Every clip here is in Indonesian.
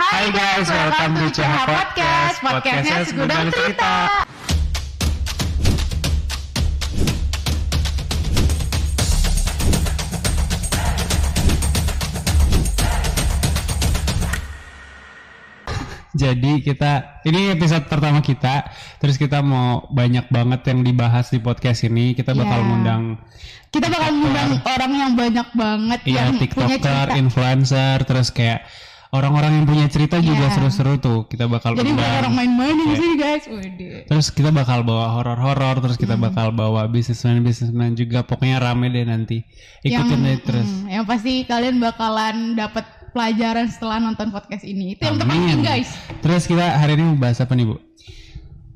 Hai guys, welcome to CH Podcast. Podcastnya Segudang Cerita. Jadi kita ini episode pertama kita, terus kita mau banyak banget yang dibahas di podcast ini. Kita bakal Iya. ngundang Kita bakal ngundang orang yang banyak banget ya yang punya tiktoker, cerita. influencer, terus kayak orang-orang yang punya cerita juga Iya. seru-seru tuh. Kita bakal Jadi bukan undang. orang main-main di sini guys. Waduh. Terus kita bakal bawa horor-horor, terus kita Hmm. bakal bawa bisnismen-bisnismen juga. Pokoknya rame deh nanti. Ikutin aja terus. mm, yang pasti kalian bakalan dapat pelajaran setelah nonton podcast ini. Itu yang terpenting guys. Terus kita hari ini bahas apa nih bu?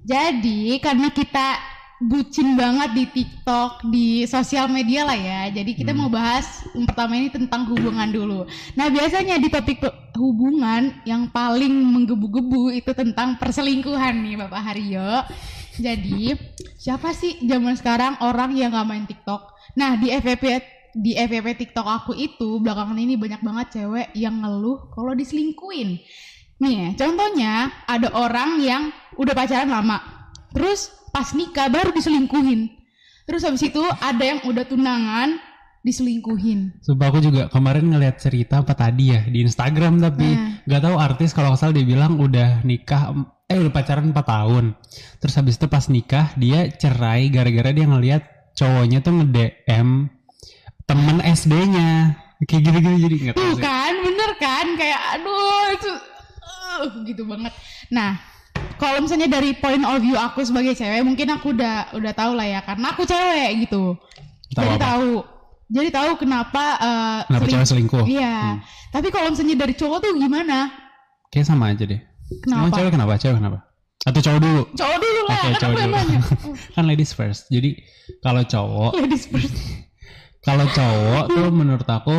Jadi karena kita bucin banget di TikTok, di sosial media lah ya. Jadi kita Hmm. mau bahas yang pertama ini tentang hubungan dulu. Nah biasanya di topik hubungan yang paling menggebu-gebu itu tentang perselingkuhan nih Bapak Haryo. Jadi siapa sih zaman sekarang orang yang nggak main TikTok? Nah di FVP di FVP TikTok aku itu belakangan ini banyak banget cewek yang ngeluh kalau diselingkuin. Nih, contohnya ada orang yang udah pacaran lama, terus pas nikah baru diselingkuhin. Terus habis itu ada yang udah tunangan diselingkuhin. Sumpah aku juga kemarin ngeliat cerita apa tadi ya di Instagram tapi Nah. nggak tahu artis kalau salah dia bilang udah nikah eh udah pacaran 4 tahun. Terus habis itu pas nikah dia cerai gara-gara dia ngeliat cowoknya tuh nge-DM temen SD-nya. Kayak gitu-gitu jadi nggak tahu Tuh sih. kan, bener kan? Kayak aduh itu uh, gitu banget. Nah, kalau misalnya dari point of view aku sebagai cewek, mungkin aku udah udah tahu lah ya, karena aku cewek gitu. Tahu jadi apa? tahu. Jadi tahu kenapa uh, Kenapa seling- cewek selingkuh? Iya. Hmm. Tapi kalau misalnya dari cowok tuh gimana? Kayak sama aja deh. Emang Kenapa? cewek kenapa? Cewek kenapa? Atau cowok dulu? Cowok dulu lah, Oke, kan cowok dulu. kan ladies first. Jadi kalau cowok, Ladies first. kalau cowok tuh menurut aku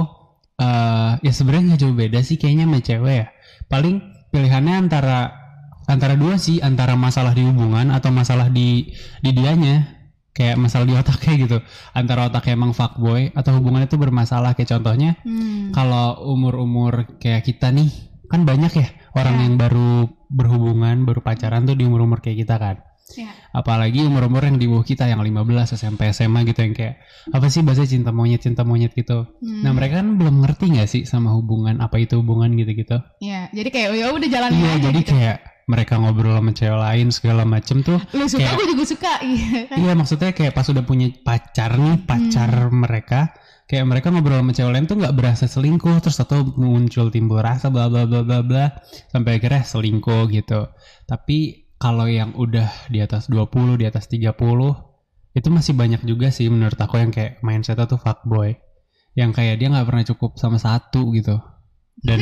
eh ya sebenarnya nggak jauh beda sih kayaknya sama cewek ya. Paling pilihannya antara antara dua sih, antara masalah di hubungan atau masalah di di dianya. Kayak masalah di otaknya gitu. Antara otaknya emang fuckboy atau hubungannya tuh bermasalah kayak contohnya Hmm. kalau umur-umur kayak kita nih kan banyak ya orang Ya. yang baru berhubungan baru pacaran tuh di umur-umur kayak kita kan Ya. apalagi umur-umur yang di bawah kita yang 15 SMP SMA gitu yang kayak apa sih bahasa cinta monyet cinta monyet gitu Hmm. nah mereka kan belum ngerti nggak sih sama hubungan apa itu hubungan gitu-gitu Ya, jadi kayak ya udah jalan iya aja jadi gitu. kayak mereka ngobrol sama cewek lain segala macem tuh Lu suka, kayak- gue juga suka. Iya kan? Iya maksudnya kayak pas udah punya pacar nih pacar Hmm. mereka kayak mereka ngobrol sama cewek lain tuh nggak berasa selingkuh terus atau muncul timbul rasa bla bla bla bla bla sampai akhirnya selingkuh gitu. Tapi kalau yang udah di atas 20 di atas 30 itu masih banyak juga sih menurut aku yang kayak mindsetnya tuh fuckboy yang kayak dia nggak pernah cukup sama satu gitu dan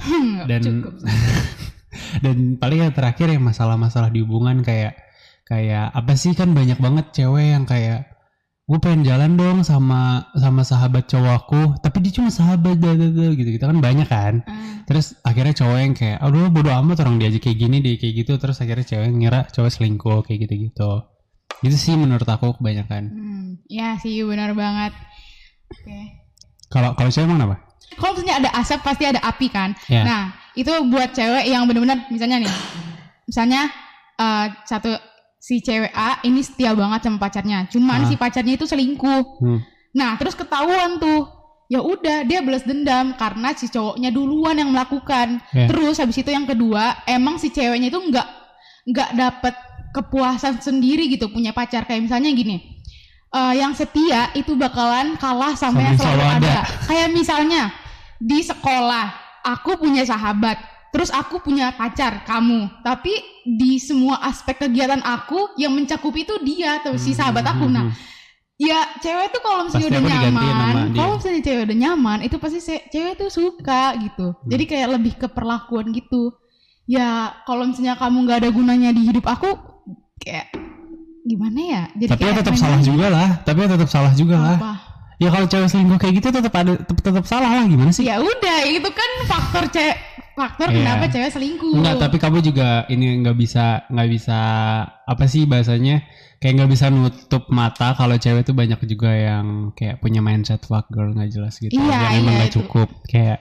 Hmm, dan cukup. dan paling yang terakhir ya masalah-masalah di hubungan kayak kayak apa sih kan banyak banget cewek yang kayak gue pengen jalan dong sama sama sahabat cowokku tapi dia cuma sahabat dah," gitu gitu kan banyak kan Ah, terus akhirnya cowok yang kayak aduh bodo amat orang dia aja kayak gini dia kayak gitu terus akhirnya cewek ngira cowok selingkuh kayak gitu gitu gitu sih menurut aku kebanyakan hmm, ya sih benar banget. Oke. kalau kalau cewek emang apa Kalau misalnya ada asap pasti ada api kan. Ya. Nah itu buat cewek yang benar-benar misalnya nih, misalnya eh, satu si cewek A ini setia banget sama pacarnya, cuman Ah. si pacarnya itu selingkuh. Hmm. Nah terus ketahuan tuh, ya udah dia balas dendam karena si cowoknya duluan yang melakukan. Ya. Terus habis itu yang kedua, emang si ceweknya itu nggak nggak dapet kepuasan sendiri gitu punya pacar kayak misalnya gini. eh, yang setia itu bakalan kalah sama, Sama yang selalu ada. ada. Kayak misalnya di sekolah, aku punya sahabat, terus aku punya pacar, kamu. Tapi di semua aspek kegiatan aku yang mencakup itu dia tuh si sahabat aku. Nah, ya cewek tuh kalau misalnya Pasti udah nyaman, kalau misalnya cewek udah nyaman, itu pasti cewek tuh suka gitu. Hmm. Jadi kayak lebih ke perlakuan gitu. Ya kalau misalnya kamu nggak ada gunanya di hidup aku, kayak gimana ya? Jadi tapi ya tetap salah juga lah tapi ya tetap salah juga lah Apa? Ya kalau cewek selingkuh kayak gitu tetap ada tetap, tetap salah lah gimana sih Ya udah, itu kan faktor cewek faktor Iya. kenapa cewek selingkuh. Enggak, tapi kamu juga ini nggak bisa nggak bisa apa sih bahasanya kayak nggak bisa nutup mata kalau cewek tuh banyak juga yang kayak punya mindset fuck girl nggak jelas gitu Iya, yang emang iya, nggak itu. cukup kayak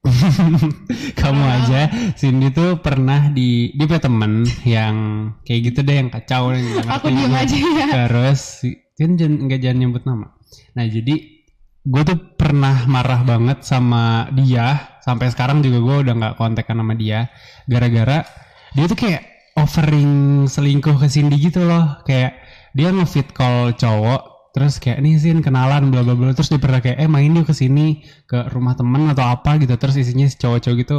Kamu aja Cindy tuh pernah di dia punya temen yang kayak gitu deh yang kacau nggak Aku diem aja ya. Terus kan jangan nggak jangan nyebut nama. Nah jadi gue tuh pernah marah banget sama dia. Sampai sekarang juga gue udah nggak kontekan sama dia. Gara-gara dia tuh kayak offering selingkuh ke Cindy gitu loh. Kayak dia ngefit call cowok terus kayak nih Sin kenalan bla bla bla. Terus dia pernah kayak eh main yuk ke sini ke rumah temen atau apa gitu. Terus isinya si cowok-cowok gitu.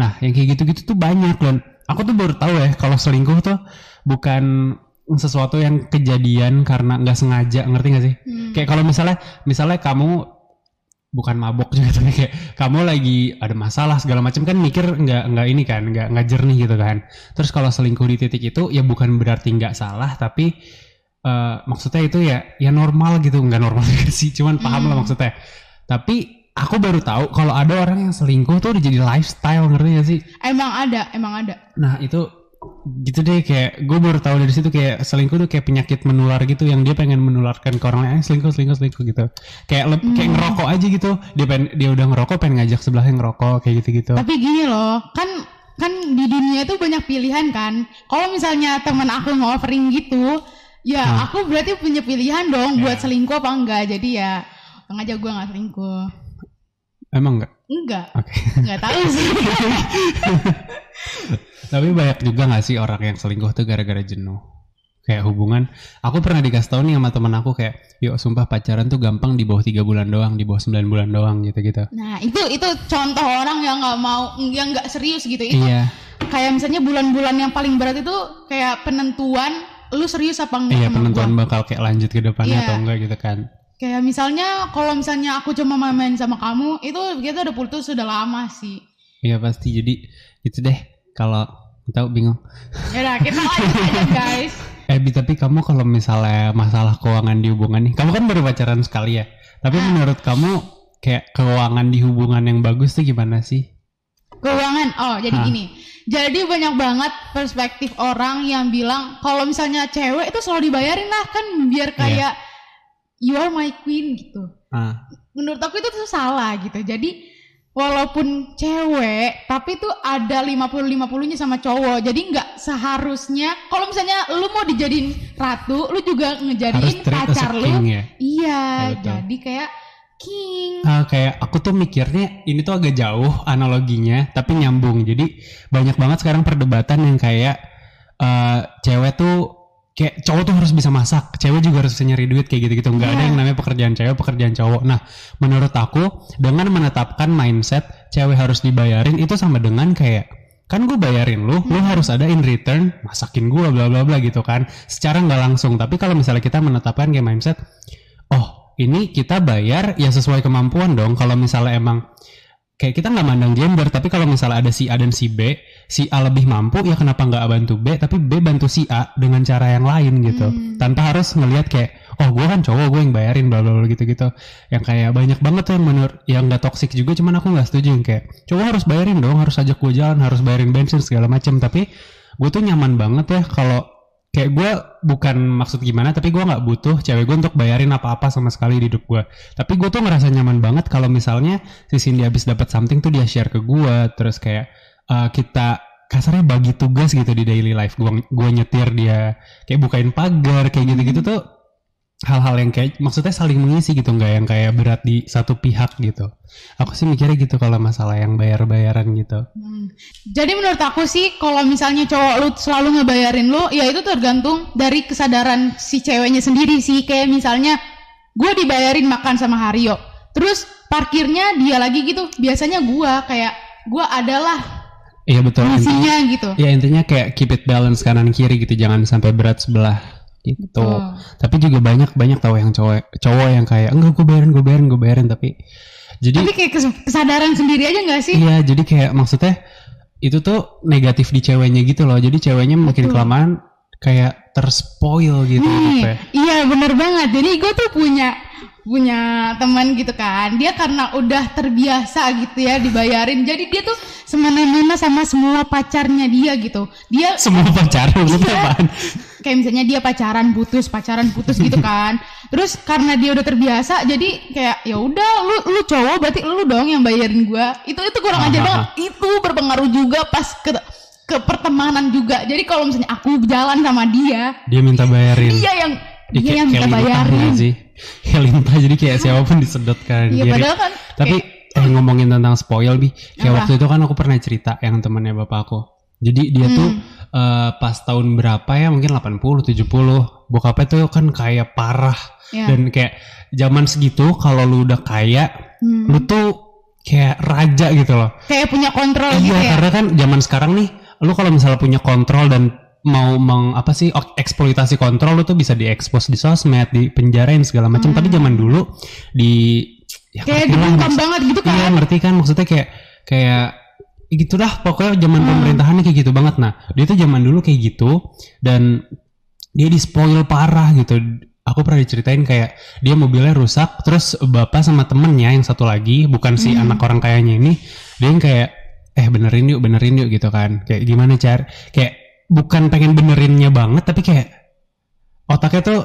Nah yang kayak gitu-gitu tuh banyak dan aku tuh baru tahu ya kalau selingkuh tuh bukan sesuatu yang kejadian karena nggak sengaja ngerti gak sih Hmm. kayak kalau misalnya misalnya kamu bukan mabok juga tapi kayak kamu lagi ada masalah segala macam kan mikir nggak nggak ini kan nggak nggak jernih gitu kan terus kalau selingkuh di titik itu ya bukan berarti nggak salah tapi eh, maksudnya itu ya ya normal gitu nggak normal sih cuman paham lah Hmm. maksudnya tapi aku baru tahu kalau ada orang yang selingkuh tuh udah jadi lifestyle ngerti gak sih Emang ada, emang ada. Nah itu gitu deh kayak gue baru tahu dari situ kayak selingkuh tuh kayak penyakit menular gitu yang dia pengen menularkan ke orang lain "Eh, selingkuh selingkuh selingkuh gitu kayak leb- kayak ngerokok aja gitu dia pengen dia udah ngerokok pengen ngajak sebelahnya ngerokok kayak gitu gitu Tapi gini loh, kan kan di dunia itu banyak pilihan kan. Kalau misalnya teman aku nge-offering gitu, ya Nah. aku berarti punya pilihan dong buat Ya. selingkuh apa enggak. Jadi ya sengaja gue nggak selingkuh. emang nggak Enggak, oke nggak tahu sih. tapi banyak juga nggak sih orang yang selingkuh tuh gara-gara jenuh kayak hubungan aku pernah dikasih tahu nih sama teman aku kayak yuk sumpah pacaran tuh gampang di bawah tiga bulan doang di bawah 9 bulan doang gitu gitu Nah itu itu contoh orang yang nggak mau yang nggak serius gitu. Itu iya kayak misalnya bulan-bulan yang paling berat itu kayak penentuan lu serius apa enggak iya penentuan gua. bakal kayak lanjut ke depannya Iya. atau enggak gitu kan Kayak misalnya kalau misalnya aku cuma main-main sama kamu, itu kita udah putus sudah lama sih. Iya pasti jadi itu deh kalau tahu bingung. Ya udah kita lanjut aja guys. Eh tapi kamu kalau misalnya masalah keuangan di hubungan nih, kamu kan baru pacaran sekali ya. Tapi menurut kamu kayak keuangan di hubungan yang bagus tuh gimana sih? Keuangan. Oh, jadi Hah. gini. Jadi banyak banget perspektif orang yang bilang kalau misalnya cewek itu selalu dibayarin lah kan biar kayak you are my queen gitu. Ah, Menurut aku itu tuh salah gitu. Jadi walaupun cewek tapi tuh ada 50-50-nya sama cowok. Jadi nggak seharusnya kalau misalnya lu mau dijadiin ratu, lu juga ngejadiin pacar lu. ya. Iya, Ya, betul. jadi kayak king. Ah, kayak aku tuh mikirnya ini tuh agak jauh analoginya, tapi nyambung. Jadi banyak banget sekarang perdebatan yang kayak eh, cewek tuh kayak cowok tuh harus bisa masak, cewek juga harus bisa nyari duit kayak gitu-gitu. Nggak ada Iya. yang namanya pekerjaan cewek, pekerjaan cowok. Nah, menurut aku dengan menetapkan mindset cewek harus dibayarin itu sama dengan kayak kan gue bayarin lu, lu harus ada in return masakin gue bla bla bla gitu kan. Secara nggak langsung, tapi kalau misalnya kita menetapkan kayak mindset, oh ini kita bayar ya sesuai kemampuan dong. Kalau misalnya emang kayak kita nggak mandang gender, tapi kalau misalnya ada si A dan si B, si A lebih mampu ya kenapa nggak bantu B, tapi B bantu si A dengan cara yang lain gitu, Hmm. tanpa harus ngelihat kayak oh gue kan cowok gue yang bayarin bla bla bla gitu gitu, yang kayak banyak banget tuh yang menurut yang nggak toksik juga, cuman aku nggak setuju yang kayak cowok harus bayarin dong, harus ajak gue jalan, harus bayarin bensin segala macam, tapi gue tuh nyaman banget ya kalau kayak gue bukan maksud gimana tapi gue nggak butuh cewek gue untuk bayarin apa-apa sama sekali di hidup gue tapi gue tuh ngerasa nyaman banget kalau misalnya si Cindy habis dapat something tuh dia share ke gue terus kayak eh, kita kasarnya bagi tugas gitu di daily life. Gue gue nyetir dia kayak bukain pagar kayak gitu-gitu tuh hal-hal yang kayak maksudnya saling mengisi gitu nggak yang kayak berat di satu pihak gitu aku sih mikirnya gitu kalau masalah yang bayar-bayaran gitu Hmm. Jadi menurut aku sih kalau misalnya cowok lu selalu ngebayarin lu, ya itu tergantung dari kesadaran si ceweknya sendiri sih. Kayak misalnya gue dibayarin makan sama Hario, terus parkirnya dia lagi gitu. Biasanya gue kayak gue adalah iya betul intinya- fungsinya gitu. Ya intinya kayak keep it balance kanan kiri gitu jangan sampai berat sebelah gitu. Betul. Tapi juga banyak banyak tahu yang cowok cowok yang kayak enggak gue bayarin gue bayarin gue bayarin tapi jadi Tapi kayak kes- kesadaran sendiri aja nggak sih? iya jadi kayak maksudnya itu tuh negatif di ceweknya gitu loh. Jadi ceweknya makin Betul. kelamaan kayak terspoil gitu Nih, hidupnya. iya bener banget. Jadi gue tuh punya punya teman gitu kan. Dia karena udah terbiasa gitu ya dibayarin. Jadi dia tuh semena-mena sama semua pacarnya dia gitu. Dia Semua gitu Iya. apaan? Kayak misalnya dia pacaran putus pacaran putus gitu kan terus karena dia udah terbiasa jadi kayak ya udah lu lu cowok berarti lu dong yang bayarin gua itu itu kurang ajar Aha. banget itu berpengaruh juga pas ke ke pertemanan juga jadi kalau misalnya aku jalan sama dia Dia minta bayarin. dia yang Dia dia yang kayak minta bayarin sih? Kayak lintah jadi kayak siapa pun disedot kan. Iya padahal kan Tapi eh, ngomongin tentang spoil bi, kayak waktu itu kan aku pernah cerita yang temannya bapak aku. Jadi dia tuh Hmm. eh, pas tahun berapa ya mungkin 80 70 bokapnya tuh kan kayak parah ya. dan kayak zaman segitu kalau lu udah kaya Hmm. lu tuh kayak raja gitu loh. kayak punya kontrol gitu Iya ya karena kan zaman sekarang nih lu kalau misalnya punya kontrol dan mau meng apa sih eksploitasi kontrol lu tuh bisa diekspos di sosmed, di penjarain segala macam. Tapi zaman dulu di ya Hmm. kayak dibungkam banget gitu Iya kan ngerti kan maksudnya kayak kayak gitu dah pokoknya zaman Hmm. pemerintahannya kayak gitu banget. Nah dia tuh zaman dulu kayak gitu dan dia di spoil parah gitu. Aku pernah diceritain kayak dia mobilnya rusak terus bapak sama temennya yang satu lagi bukan si Hmm. anak orang kayanya ini dia yang kayak eh benerin yuk benerin yuk gitu kan kayak gimana car kayak bukan pengen benerinnya banget tapi kayak otaknya tuh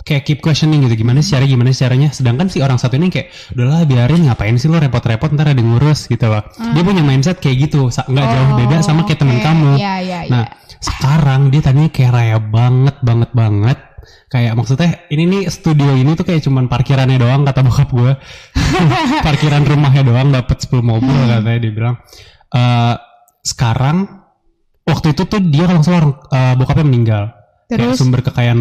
kayak keep questioning gitu gimana sih cara gimana sih caranya? Sedangkan si orang satu ini kayak udahlah biarin ngapain sih lo repot-repot ntar ada ngurus gitu loh. Dia punya mindset kayak gitu nggak jauh Hmm. Oh, beda sama kayak temen kamu. Iya, iya, iya. nah sekarang dia tadinya kayak raya banget banget banget. Kayak maksudnya ini nih studio ini tuh kayak cuman parkirannya doang kata bokap gue parkiran rumahnya doang dapat 10 mobil Hmm. katanya dia bilang. Eh sekarang waktu itu tuh dia langsung orang eh, bokapnya meninggal kayak terus? sumber kekayaan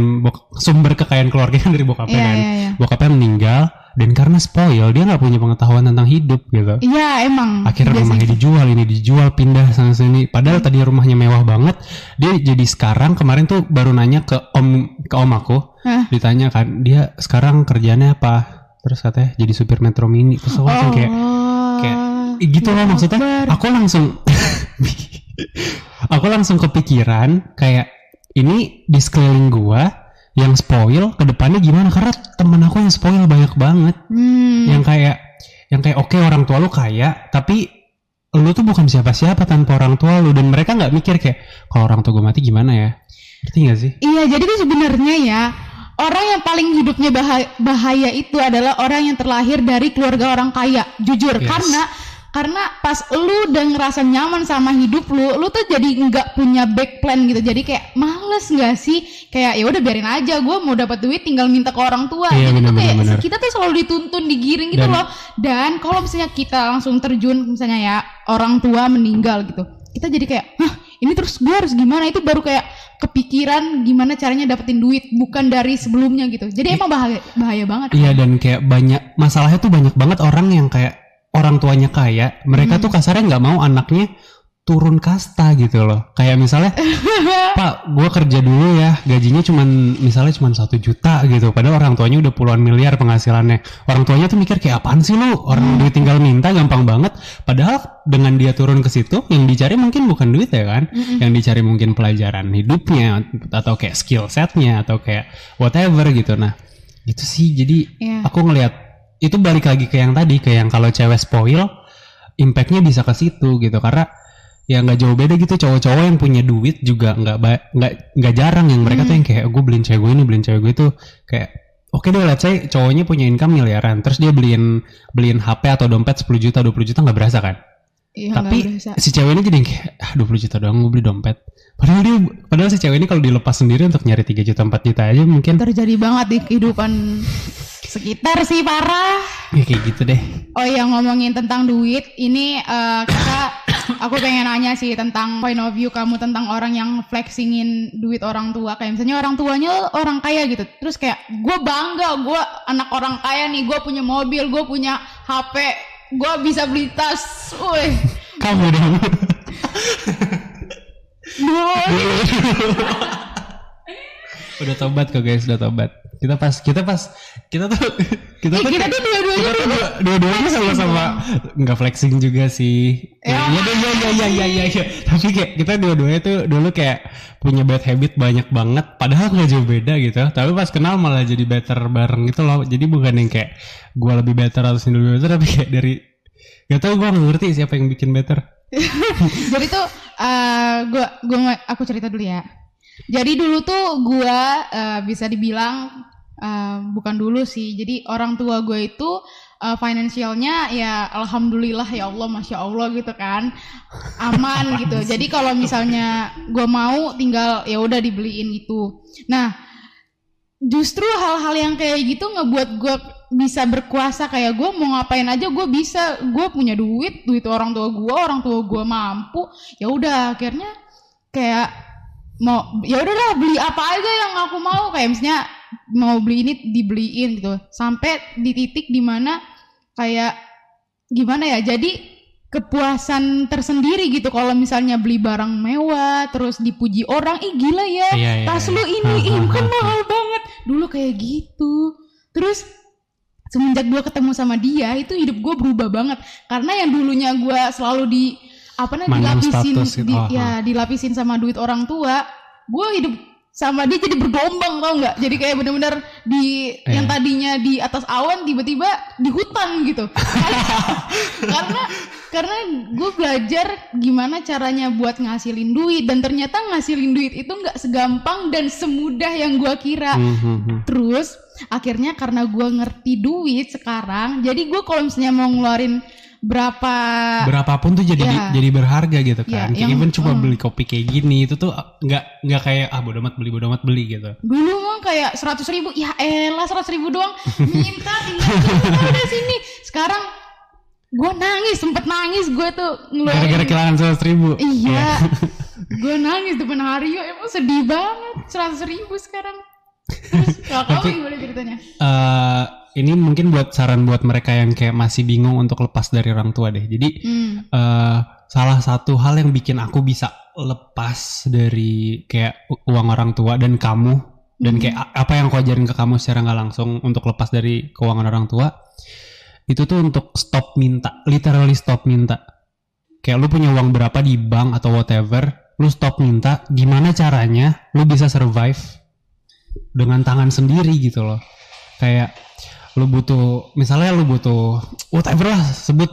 sumber kekayaan keluarga kan dari bokapnya Iya, kan. iya, iya. bokapnya meninggal dan karena spoil dia nggak punya pengetahuan tentang hidup gitu. Iya emang. akhirnya Biasanya rumahnya dijual ini dijual pindah sana sini. Padahal tadi rumahnya mewah banget. Dia jadi sekarang kemarin tuh baru nanya ke om ke om aku. Hah? ditanya kan dia sekarang kerjanya apa? Terus katanya jadi supir metro mini. Terus aku langsung kayak kayak, "Ih, gitu loh maksudnya. Akbar. aku langsung aku langsung kepikiran kayak ini di sekeliling gua yang spoil ke depannya gimana karena temen aku yang spoil banyak banget Hmm. yang kayak yang kayak oke orang tua lu kaya tapi lu tuh bukan siapa-siapa tanpa orang tua lu dan mereka nggak mikir kayak kalau orang tua gue mati gimana ya ngerti gak sih Iya, jadi tuh sebenarnya ya orang yang paling hidupnya bahaya, bahaya itu adalah orang yang terlahir dari keluarga orang kaya. Jujur, Yes. karena karena pas lu udah ngerasa nyaman sama hidup lu, lu tuh jadi nggak punya back plan gitu. Jadi kayak males nggak sih? Kayak ya udah biarin aja, gue mau dapat duit tinggal minta ke orang tua. Iya, Jadi tuh bener, kayak bener, bener. kita tuh selalu dituntun, digiring gitu Dan- loh. Dan kalau misalnya kita langsung terjun, misalnya ya orang tua meninggal gitu, kita jadi kayak, hah ini terus gue harus gimana? Itu baru kayak kepikiran gimana caranya dapetin duit bukan dari sebelumnya gitu. Jadi emang bahaya bahaya banget. iya dan kayak banyak masalahnya tuh banyak banget orang yang kayak orang tuanya kaya mereka Hmm. tuh kasarnya nggak mau anaknya turun kasta gitu loh. Kayak misalnya pak gue kerja dulu ya gajinya cuman misalnya cuman satu juta gitu. Padahal orang tuanya udah puluhan miliar penghasilannya. Orang tuanya tuh mikir kayak apaan sih lu? Orang duit tinggal minta gampang banget. Padahal dengan dia turun ke situ yang dicari mungkin bukan duit ya kan? Yang dicari mungkin pelajaran hidupnya atau kayak skill setnya atau kayak whatever gitu. Nah itu sih. Jadi Iya. aku ngelihat itu balik lagi ke yang tadi ke yang kalau cewek spoil impactnya bisa ke situ gitu. Karena ya nggak jauh beda gitu cowok-cowok yang punya duit juga nggak nggak nggak jarang yang mereka tuh yang kayak gue beliin cewek gue ini beliin cewek gue itu kayak oke deh let's say cowoknya punya income miliaran terus dia beliin beliin HP atau dompet 10 juta 20 juta nggak berasa kan Iya, tapi si cewek ini jadi kayak ah 20 juta doang gue beli dompet. Padahal dia padahal si cewek ini kalau dilepas sendiri untuk nyari 3 juta 4 juta aja mungkin. Terjadi banget di kehidupan sekitar sih parah. ya kayak gitu deh. Oh iya ngomongin tentang duit, ini eh, kita aku pengen nanya sih tentang point of view kamu tentang orang yang flexingin duit orang tua. Kayak misalnya orang tuanya orang kaya gitu, terus kayak gue bangga gue anak orang kaya nih, gue punya mobil, gue punya HP, gue bisa beli tas, woi, kamu dong udah tobat kok guys udah tobat kita pas kita pas kita tuh kita Eh, tuh kita tuh dua-duanya kita tuh dua- dua-duanya sama-sama nggak flexing juga sih ya Ya. iya iya iya iya iya iya iya. tapi kayak kita dua-duanya tuh dulu kayak punya bad habit banyak banget padahal nggak jauh beda gitu tapi pas kenal malah jadi better bareng gitu loh jadi bukan yang kayak gua lebih better atau sini lebih better tapi kayak dari Gak tau gue ngerti siapa yang bikin better Jadi tuh eh, gua gua nge- aku cerita dulu ya. Jadi dulu tuh gue uh, bisa dibilang uh, bukan dulu sih. Jadi orang tua gue itu uh, finansialnya ya alhamdulillah ya Allah masya Allah gitu kan aman gitu. Jadi kalau misalnya gue mau tinggal ya udah dibeliin gitu. Nah justru hal-hal yang kayak gitu ngebuat gue bisa berkuasa kayak gue mau ngapain aja gue bisa gue punya duit duit orang tua gue orang tua gue mampu ya udah akhirnya kayak mau ya udahlah beli apa aja yang aku mau. Kayak misalnya mau beli ini dibeliin gitu. Sampai di titik di mana kayak gimana ya jadi kepuasan tersendiri gitu. Kalau misalnya beli barang mewah terus dipuji orang ih gila ya Iya, iya, tas iya. lu ini ih kan mahal banget. Dulu kayak gitu. Terus semenjak gue ketemu sama dia itu hidup gue berubah banget. Karena yang dulunya gue selalu di apa namanya dilapisin status gitu. di- Oh, ya dilapisin sama duit orang tua gue hidup sama dia jadi bergelombang tau nggak jadi kayak bener-bener di Iya. yang tadinya di atas awan tiba-tiba di hutan gitu karena karena gue belajar gimana caranya buat ngasilin duit dan ternyata ngasilin duit itu nggak segampang dan semudah yang gue kira hmm, hmm. Terus akhirnya karena gue ngerti duit sekarang, jadi gue kalau misalnya mau ngeluarin berapa berapapun tuh jadi Ya. jadi berharga gitu Ya, kan. Kayak yang- even cuma hmm. beli kopi kayak gini itu tuh nggak nggak kayak ah bodo amat beli bodo amat beli gitu. dulu mah kayak seratus ribu, ya elah seratus ribu doang, minta tinggal udah sini. Sekarang gue nangis, sempet nangis gue tuh Gara-gara ngeluarin. kehilangan seratus ribu. Iya, gue nangis depan Hario, emang sedih banget seratus ribu sekarang. Terus kalau kamu gimana ceritanya? Eh, ini mungkin buat saran buat mereka yang kayak masih bingung untuk lepas dari orang tua deh. Jadi Hmm, eh salah satu hal yang bikin aku bisa lepas dari kayak uang orang tua dan kamu dan Hmm. kayak apa yang aku ajarin ke kamu secara nggak langsung untuk lepas dari keuangan orang tua itu tuh untuk stop minta, literally stop minta. Kayak lu punya uang berapa di bank atau whatever, lu stop minta. Gimana caranya lu bisa survive dengan tangan sendiri gitu loh. Kayak lu butuh, misalnya lu butuh whatever lah sebut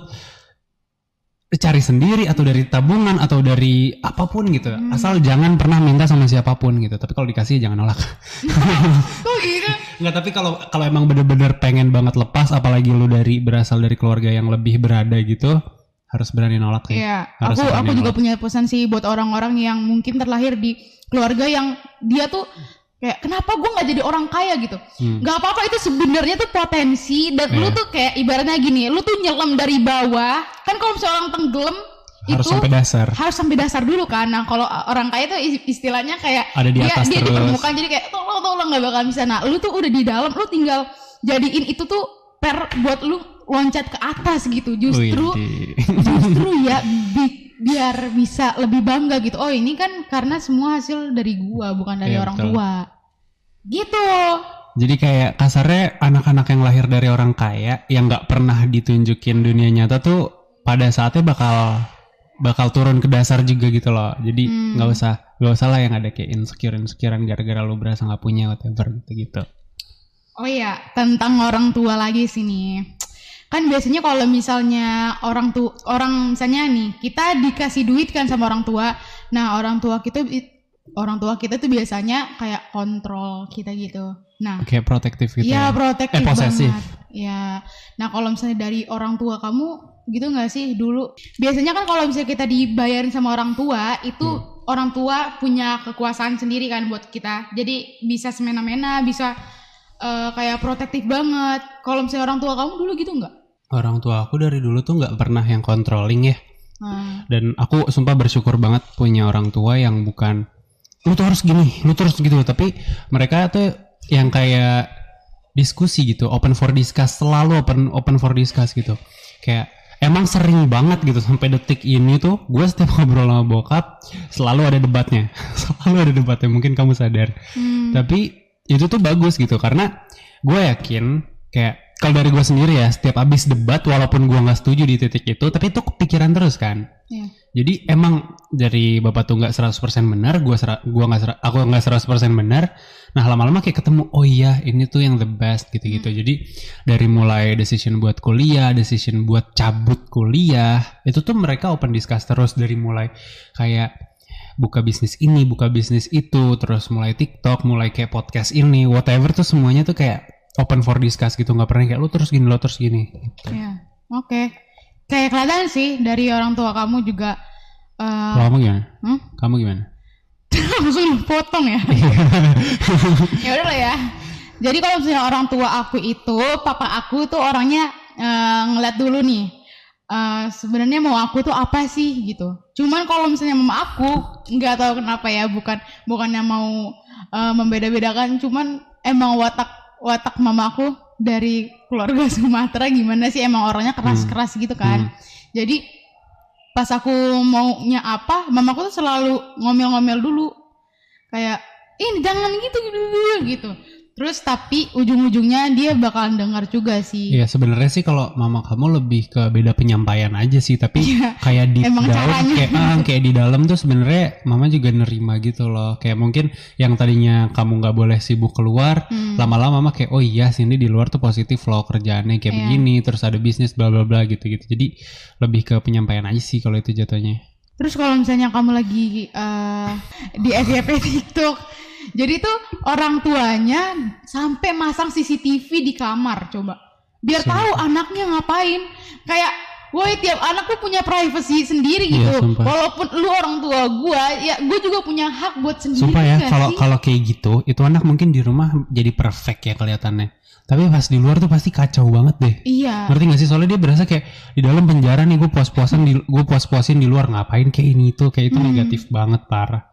cari sendiri atau dari tabungan atau dari apa pun gitu Hmm. asal jangan pernah minta sama siapa pun gitu tapi kalau dikasih jangan nolak kok gitu? nggak tapi kalau kalau emang bener-bener pengen banget lepas apalagi lu dari berasal dari keluarga yang lebih berada gitu harus berani nolak Iya, Harus aku aku juga nolak. punya pesan sih buat orang-orang yang mungkin terlahir di keluarga yang dia tuh kayak kenapa gue nggak jadi orang kaya gitu? Hmm. nggak apa-apa itu sebenarnya tuh potensi dan lu Iya. tuh kayak ibaratnya gini lu tuh nyelam dari bawah. Kan kalau misalnya orang tenggelam harus itu sampai dasar. harus sampai dasar dulu kan. Nah kalau orang kaya tuh is- istilahnya kayak Ada di dia atas dia di terus. permukaan jadi kayak tolong tolong nggak bakal bisa. Nah lu tuh udah di dalam lu tinggal jadiin itu tuh per buat lu loncat ke atas gitu. Justru justru ya bi- biar bisa lebih bangga gitu oh ini kan karena semua hasil dari gua bukan dari Iya, orang betul. tua gitu Jadi kayak kasarnya anak-anak yang lahir dari orang kaya yang nggak pernah ditunjukin dunia nyata tuh pada saatnya bakal bakal turun ke dasar juga gitu loh. Jadi Hmm. nggak usah nggak usah lah yang ada kayak insecure insecurean gara-gara lu berasa nggak punya whatever gitu gitu. oh iya tentang orang tua lagi sini kan biasanya kalau misalnya orang tua orang misalnya nih kita dikasih duit kan sama orang tua nah orang tua kita orang tua kita tuh biasanya kayak kontrol kita gitu nah Kayak protektif gitu. Iya ya. protektif Eh, posesif. banget. Ya. Nah kalau misalnya dari orang tua kamu gitu nggak sih dulu? Biasanya kan kalau misalnya kita dibayarin sama orang tua itu Hmm. orang tua punya kekuasaan sendiri kan buat kita. Jadi bisa semena-mena, bisa eh, kayak protektif banget. Kalau misalnya orang tua kamu dulu gitu nggak? Orang tua aku dari dulu tuh nggak pernah yang controlling ya. Nah, Dan aku sumpah bersyukur banget punya orang tua yang bukan lu tuh harus gini, lu tuh harus gitu. Tapi mereka tuh yang kayak diskusi gitu, open for discuss, selalu open open for discuss gitu. Kayak emang sering banget gitu sampai detik ini tuh gue setiap ngobrol sama bokap selalu ada debatnya, selalu ada debatnya. Mungkin kamu sadar. hmm, Tapi itu tuh bagus gitu. Karena gue yakin kayak kalau dari gue sendiri ya setiap abis debat walaupun gue nggak setuju di titik itu tapi itu kepikiran terus kan. Ya. jadi emang dari bapak tuh nggak 100% benar gue gua nggak aku nggak 100% benar nah lama-lama kayak ketemu oh iya ini tuh yang the best gitu-gitu. Jadi dari mulai decision buat kuliah decision buat cabut kuliah itu tuh mereka open discuss terus dari mulai kayak buka bisnis ini, buka bisnis itu, terus mulai TikTok, mulai kayak podcast ini, whatever tuh semuanya tuh kayak open for discuss gitu, nggak pernah kayak lu terus gini, lo terus gini. Gitu. Iya. Oke. Kayak kelihatan sih dari orang tua kamu juga eh, Kalau kamu gimana? hmm? Kamu gimana? langsung potong ya. ya udah lah ya. Jadi kalau misalnya orang tua aku itu, papa aku tuh orangnya eh, ngeliat dulu nih. Eh, sebenarnya mau aku tuh apa sih gitu. Cuman kalau misalnya mama aku nggak tahu kenapa ya, bukan bukannya mau eh, membeda-bedakan, cuman emang watak watak mama aku dari keluarga Sumatera gimana sih emang orangnya keras-keras gitu kan. Jadi pas aku maunya apa, mamaku tuh selalu ngomel-ngomel dulu. Kayak, ini jangan gitu gitu gitu, gitu. Terus tapi ujung-ujungnya dia bakalan dengar juga sih. Iya sebenarnya sih kalau mama kamu lebih ke beda penyampaian aja sih, tapi Iya. kayak di Emang dalam caranya. kayak ah, kayak di dalam tuh sebenarnya mama juga nerima gitu loh. Kayak mungkin yang tadinya kamu nggak boleh sibuk keluar, Hmm. lama-lama mama kayak oh iya sini di luar tuh positif loh kerjaannya kayak Iya. begini, terus ada bisnis bla bla bla gitu-gitu. Jadi lebih ke penyampaian aja sih kalau itu jatuhnya. Terus kalau misalnya kamu lagi eh, di FYP TikTok, jadi tuh orang tuanya sampai masang CCTV di kamar coba. Biar Sumpah. tahu anaknya ngapain. Kayak Woi tiap anak tuh punya privacy sendiri Iya, gitu. sumpah. Walaupun lu orang tua gua, ya gue juga punya hak buat sendiri. Sumpah ya kalau kalau kayak gitu, itu anak mungkin di rumah jadi perfect ya kelihatannya. Tapi pas di luar tuh pasti kacau banget deh. Iya. Ngerti gak sih? Soalnya dia berasa kayak di dalam penjara nih gue puas-puasan di gue puas-puasin di luar ngapain kayak ini itu kayak itu Hmm. negatif banget parah.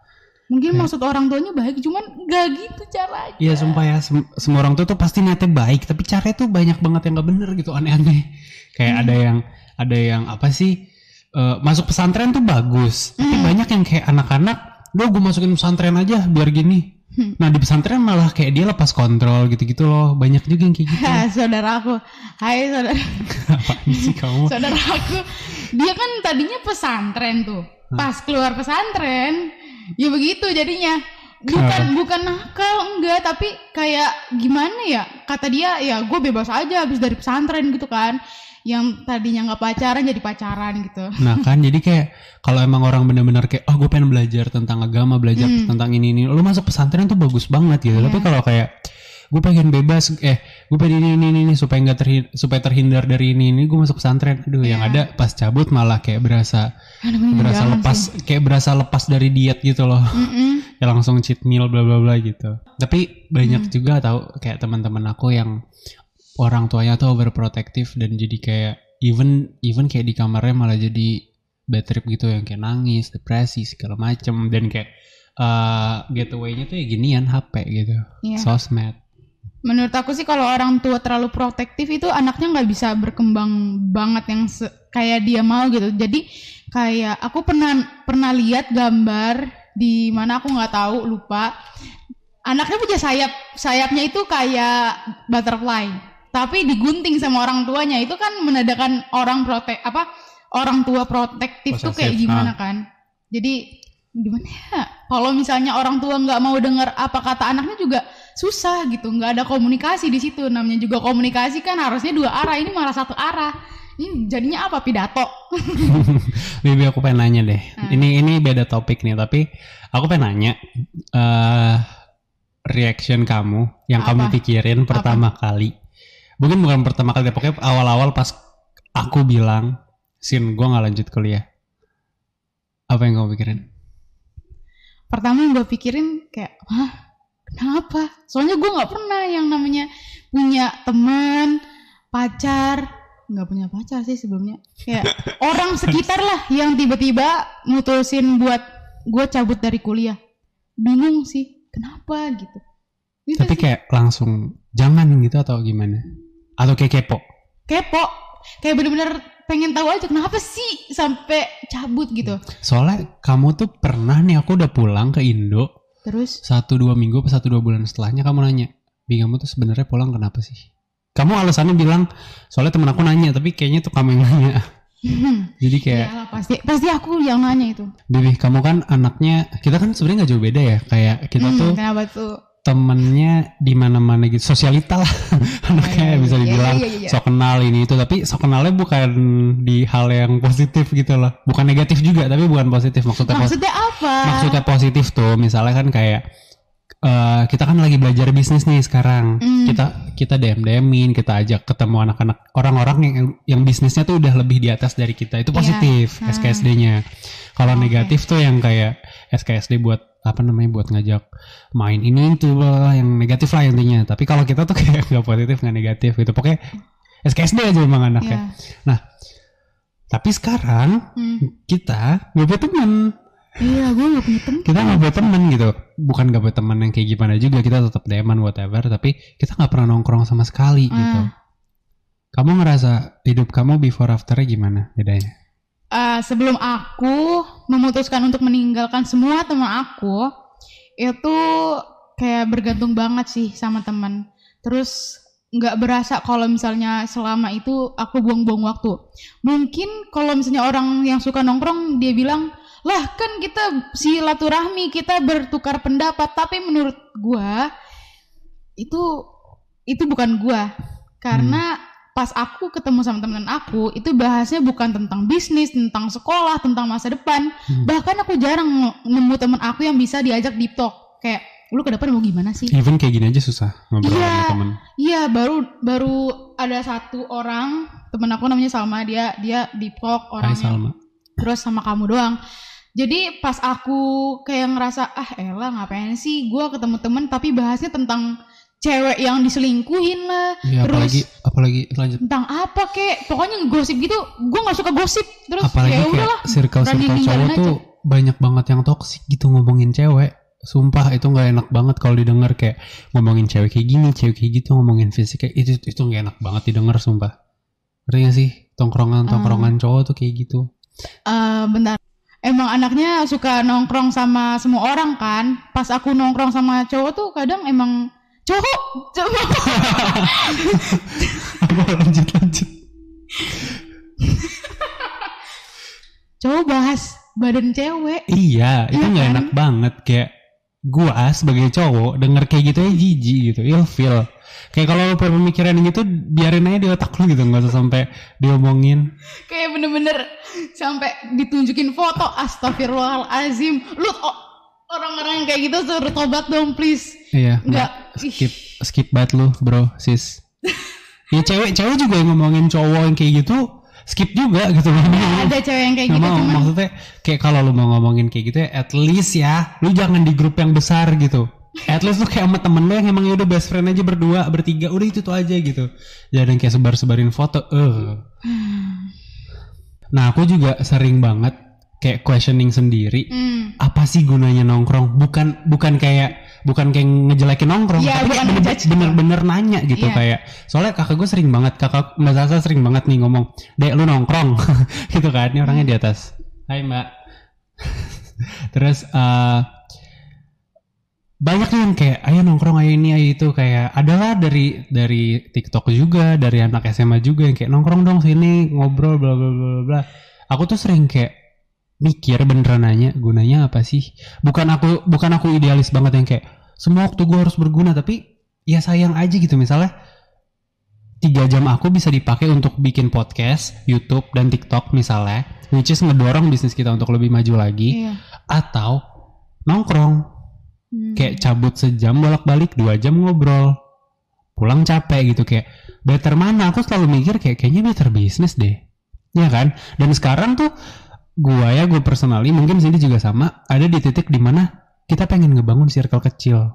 Mungkin Ya. maksud orang tuanya baik, cuman gak gitu caranya. Iya sumpah ya sem- semua orang tuh tuh pasti niatnya baik tapi caranya tuh banyak banget yang gak bener gitu aneh-aneh. Kayak Hmm. ada yang ada yang apa sih eh, masuk pesantren tuh bagus tapi Hmm. banyak yang kayak anak-anak, "Duh gue masukin pesantren aja biar gini." Hmm. Nah di pesantren malah kayak dia lepas kontrol gitu-gitu loh banyak juga yang kayak gitu. Saudara aku, hai saudara, Apaan sih kamu? saudara aku, dia kan tadinya pesantren tuh. Pas keluar pesantren, ya begitu jadinya. Bukan bukan nakal enggak, tapi kayak gimana ya? Kata dia ya gue bebas aja habis dari pesantren gitu kan. Yang tadinya nggak pacaran jadi pacaran gitu. Nah kan jadi kayak kalau emang orang bener-bener kayak oh gue pengen belajar tentang agama belajar Hmm. tentang ini ini lu masuk pesantren tuh bagus banget gitu Iya. tapi kalau kayak gue pengen bebas eh gue pengen ini ini ini, ini supaya nggak terhi- supaya terhindar dari ini ini gue masuk pesantren aduh yang Iya. ada pas cabut malah kayak berasa Aduh, berasa lepas sih. kayak berasa lepas dari diet gitu loh Mm-mm. ya langsung cheat meal bla bla bla gitu tapi banyak Hmm. juga tahu kayak teman-teman aku yang orang tuanya tuh overprotective dan jadi kayak even even kayak di kamarnya malah jadi bad trip gitu yang kayak nangis depresi segala macem dan kayak eh getaway-nya tuh ya ginian HP gitu Iya. sosmed Menurut aku sih kalau orang tua terlalu protektif itu anaknya nggak bisa berkembang banget yang kayak dia mau gitu. Jadi kayak aku pernah pernah lihat gambar di mana aku nggak tahu lupa. Anaknya punya sayap, sayapnya itu kayak butterfly, tapi digunting sama orang tuanya. Itu kan menandakan orang protek apa orang tua protektif tuh kayak gimana ah. kan. Jadi gimana ya? Kalau misalnya orang tua nggak mau dengar apa kata anaknya juga susah gitu, nggak ada komunikasi di situ. Namanya juga komunikasi kan harusnya dua arah, ini malah satu arah. Ini jadinya apa pidato? Bibi aku pengen nanya deh Hmm. ini ini beda topik nih tapi aku pengen nanya eh reaction kamu yang Apa? kamu pikirin pertama kali mungkin bukan pertama kali pokoknya awal-awal pas aku bilang sin gue nggak lanjut kuliah apa yang kamu pikirin Pertama yang gue pikirin kayak, hah kenapa? Soalnya gue nggak pernah yang namanya punya teman, pacar, nggak punya pacar sih sebelumnya. Kayak orang sekitar lah yang tiba-tiba mutusin buat gue cabut dari kuliah. Bingung sih, kenapa gitu? Gitu tapi sih. kayak langsung jangan gitu atau gimana atau kayak kepo kepo kayak bener-bener pengen tahu aja kenapa sih sampai cabut gitu soalnya kamu tuh pernah nih aku udah pulang ke Indo terus? Satu dua minggu atau satu dua bulan setelahnya kamu nanya Bi kamu tuh sebenarnya pulang kenapa sih? Kamu alasannya bilang soalnya temen aku nanya tapi kayaknya tuh kamu yang nanya. Jadi kayak Iyalah, pasti pasti aku yang nanya itu. Bibi kamu kan anaknya kita kan sebenarnya nggak jauh beda ya kayak kita Hmm, tuh kenapa tuh temennya di mana-mana gitu sosialita lah anaknya iya, bisa iya, dibilang iya, iya, iya. sok kenal ini itu tapi sok kenalnya bukan di hal yang positif gitu loh bukan negatif juga tapi bukan positif maksudnya pos- Maksudnya apa? maksudnya positif tuh misalnya kan kayak eh, kita kan lagi belajar bisnis nih sekarang Hmm. kita kita dm dmin kita ajak ketemu anak-anak orang-orang yang yang bisnisnya tuh udah lebih di atas dari kita itu Iya. positif Hmm. SKSD-nya kalau Oke. negatif tuh yang kayak SKSD buat apa namanya buat ngajak main ini itu bla, yang negatif lah intinya tapi kalau kita tuh kayak nggak positif nggak negatif gitu pokoknya SKSD aja emang anaknya Iya. tapi sekarang Hmm. kita gak punya teman Iya, gue gak punya temen. kita nggak punya teman gitu bukan gak punya teman yang kayak gimana juga kita tetap deman whatever tapi kita nggak pernah nongkrong sama sekali gitu Ah. kamu ngerasa hidup kamu before afternya gimana bedanya Eh, sebelum aku memutuskan untuk meninggalkan semua teman aku, itu kayak bergantung banget sih sama teman. Terus nggak berasa kalau misalnya selama itu aku buang-buang waktu. Mungkin kalau misalnya orang yang suka nongkrong dia bilang, lah kan kita silaturahmi, kita bertukar pendapat. Tapi menurut gua itu itu bukan gua karena pas aku ketemu sama teman aku itu bahasnya bukan tentang bisnis, tentang sekolah, tentang masa depan. Hmm. Bahkan aku jarang nemu teman aku yang bisa diajak deep talk. Kayak lu ke depan mau gimana sih? even kayak gini aja susah ngobrol Iya. sama temen Iya, baru baru ada satu orang temen aku namanya Salma dia dia deep talk Hai orangnya Salma terus sama kamu doang. Jadi pas aku kayak ngerasa ah elah ngapain sih gua ketemu temen tapi bahasnya tentang cewek yang diselingkuhin lah, ya, Terus- apalagi apalagi lanjut. tentang apa kek? Pokoknya gosip gitu gue nggak suka gosip terus apalagi ya udahlah circle circle cowok tuh banyak banget yang toksik gitu ngomongin cewek. Sumpah itu nggak enak banget kalau didengar kayak ngomongin cewek kayak gini cewek kayak gitu ngomongin fisik kayak itu itu nggak enak banget didengar sumpah. Ngerti gak sih? Tongkrongan tongkrongan cowok tuh kayak gitu. Eh, bentar emang anaknya suka nongkrong sama semua orang kan? Pas aku nongkrong sama cowok tuh kadang emang cowok cowok apa? Lanjut lanjut. Cowok bahas badan cewek. Iya itu Iya nggak kan? enak banget. Kayak gua sebagai cowok denger kayak gitu ya jijik gitu. Ilfil kayak kalau lu pemikiran gitu biarin aja di otak lu gitu. Nggak usah sampai diomongin. Kayak bener-bener sampai ditunjukin foto. Astagfirullahalazim. Lu oh, orang-orang yang kayak gitu suruh tobat dong please Iya, Nggak. skip skip banget lu, bro, sis. ya cewek cewek juga yang ngomongin cowok yang kayak gitu, skip juga gitu. ada cewek yang kayak gitu mau, cuman maksudnya kayak kalau lu mau ngomongin kayak gitu ya, at least ya, lu jangan di grup yang besar gitu. At least lu kayak sama temen lu yang emang udah best friend aja berdua, bertiga, udah itu tuh aja gitu. Jangan kayak sebar-sebarin foto. Eh. Nah, aku juga sering banget kayak questioning sendiri Hmm. apa sih gunanya nongkrong bukan bukan kayak bukan kayak ngejelekin nongkrong Iya, tapi bener- ngejudge. bener-bener nanya gitu Iya. kayak soalnya kakak gue sering banget kakak mbak Sasa sering banget nih ngomong dek lu nongkrong gitu kan ini orangnya di atas Hai mbak terus eh banyak yang kayak ayo nongkrong ayo ini ayo itu kayak adalah dari dari TikTok juga dari anak SMA juga yang kayak nongkrong dong sini ngobrol bla bla bla bla aku tuh sering kayak mikir beneran nanya gunanya apa sih? Bukan aku bukan aku idealis banget yang kayak semua waktu gue harus berguna tapi ya sayang aja gitu. Misalnya tiga jam aku bisa dipakai untuk bikin podcast YouTube dan TikTok misalnya which is ngedorong bisnis kita untuk lebih maju lagi Iya. atau nongkrong. Hmm. kayak cabut sejam bolak-balik dua jam ngobrol. Pulang capek gitu kayak better mana? Aku selalu mikir kayak kayaknya better bisnis deh. Ya kan? Dan sekarang tuh gua ya gue personally mungkin sini juga sama ada di titik di mana kita pengen ngebangun circle kecil.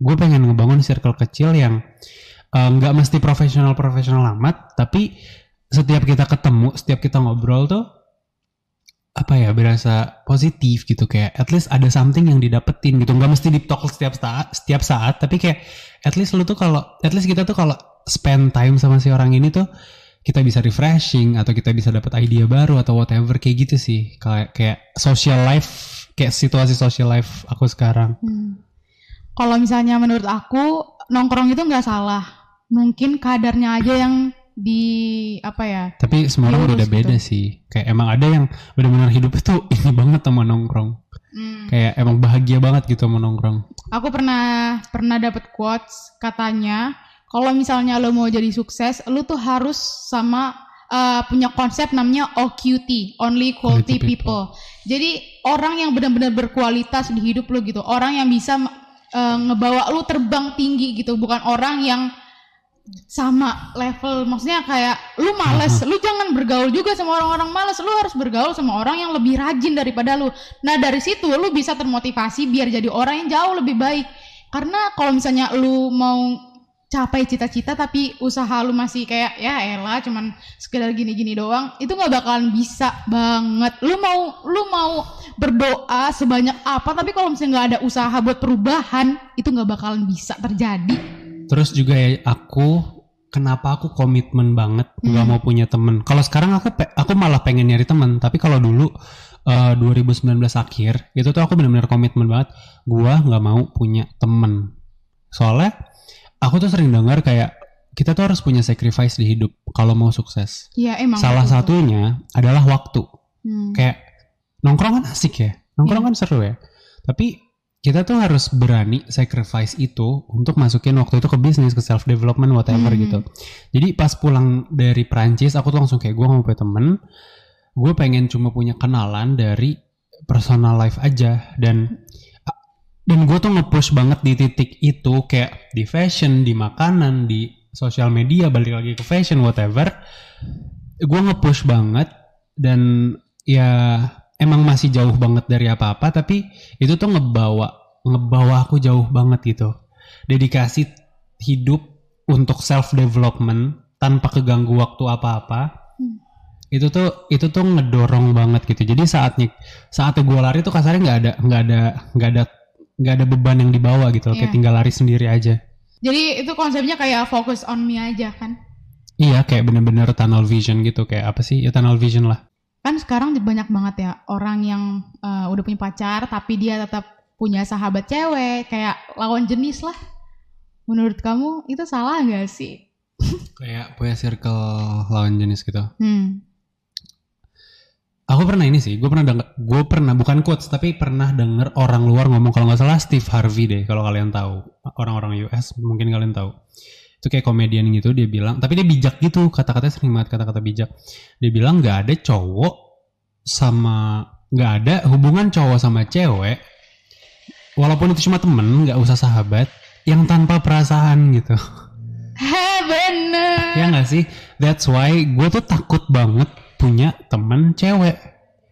Gue pengen ngebangun circle kecil yang eh, nggak mesti profesional profesional amat tapi setiap kita ketemu setiap kita ngobrol tuh apa ya berasa positif gitu kayak at least ada something yang didapetin gitu. Nggak mesti deep talk setiap saat setiap saat tapi kayak at least lu tuh kalau at least kita tuh kalau spend time sama si orang ini tuh kita bisa refreshing atau kita bisa dapat ide baru atau whatever kayak gitu sih kayak kayak social life kayak situasi social life aku sekarang Hmm. Kalau misalnya menurut aku nongkrong itu nggak salah. Mungkin kadarnya aja yang di apa ya? tapi semua orang Diurus beda-beda gitu. sih kayak emang ada yang benar-benar hidup itu ini banget sama nongkrong Hmm. kayak emang bahagia banget gitu sama nongkrong aku pernah pernah dapat quotes katanya kalau misalnya lo mau jadi sukses, lo tuh harus sama uh, punya konsep namanya OQT, only quality people. people. Jadi orang yang benar-benar berkualitas di hidup lo gitu, orang yang bisa uh, ngebawa lo terbang tinggi gitu, bukan orang yang sama level maksudnya kayak lu males lu jangan bergaul juga sama orang-orang males lu harus bergaul sama orang yang lebih rajin daripada lu nah dari situ lu bisa termotivasi biar jadi orang yang jauh lebih baik karena kalau misalnya lu mau capai cita-cita tapi usaha lu masih kayak ya elah cuman sekedar gini-gini doang itu nggak bakalan bisa banget lu mau lu mau berdoa sebanyak apa tapi kalau misalnya nggak ada usaha buat perubahan itu nggak bakalan bisa terjadi Terus juga ya aku kenapa aku komitmen banget nggak mau punya temen. Kalau sekarang aku pe- aku malah pengen nyari temen. Tapi kalau dulu eh, 2019 akhir itu tuh aku benar-benar komitmen banget. Gua nggak mau punya temen. Soalnya aku tuh sering dengar kayak kita tuh harus punya sacrifice di hidup kalau mau sukses. ya emang Salah betul. satunya adalah waktu. Hmm. Kayak nongkrong kan asik ya. Nongkrong kan seru ya. Tapi kita tuh harus berani sacrifice itu untuk masukin waktu itu ke bisnis, ke self development whatever Hmm. gitu. Jadi pas pulang dari Prancis aku tuh langsung kayak gue mau punya temen. Gue pengen cuma punya kenalan dari personal life aja dan dan gue tuh nge-push banget di titik itu kayak di fashion, di makanan, di sosial media, balik lagi ke fashion whatever. Gue nge-push banget dan ya emang masih jauh banget dari apa-apa tapi itu tuh ngebawa ngebawa aku jauh banget gitu. Dedikasi hidup untuk self development tanpa keganggu waktu apa-apa. Hmm. Itu tuh itu tuh ngedorong banget gitu. Jadi saatnya saatnya gue lari tuh kasarnya nggak ada nggak ada nggak ada nggak ada beban yang dibawa gitu loh. Kayak Iya. tinggal lari sendiri aja. Jadi itu konsepnya kayak focus on me aja kan. Iya kayak bener-bener tunnel vision gitu kayak apa sih ya tunnel vision lah. Kan sekarang banyak banget ya orang yang uh, udah punya pacar tapi dia tetap punya sahabat cewek kayak lawan jenis lah. Menurut kamu itu salah gak sih? Kayak punya circle lawan jenis gitu. Hmm. Aku pernah ini sih, gue pernah denger, gue pernah bukan quotes tapi pernah denger orang luar ngomong kalau nggak salah Steve Harvey deh kalau kalian tahu orang-orang US mungkin kalian tahu itu kayak komedian gitu dia bilang tapi dia bijak gitu kata-katanya sering banget kata-kata bijak dia bilang nggak ada cowok sama nggak ada hubungan cowok sama cewek walaupun itu cuma temen nggak usah sahabat yang tanpa perasaan gitu Heh bener. Ya nggak sih? That's why gue tuh takut banget punya temen cewek.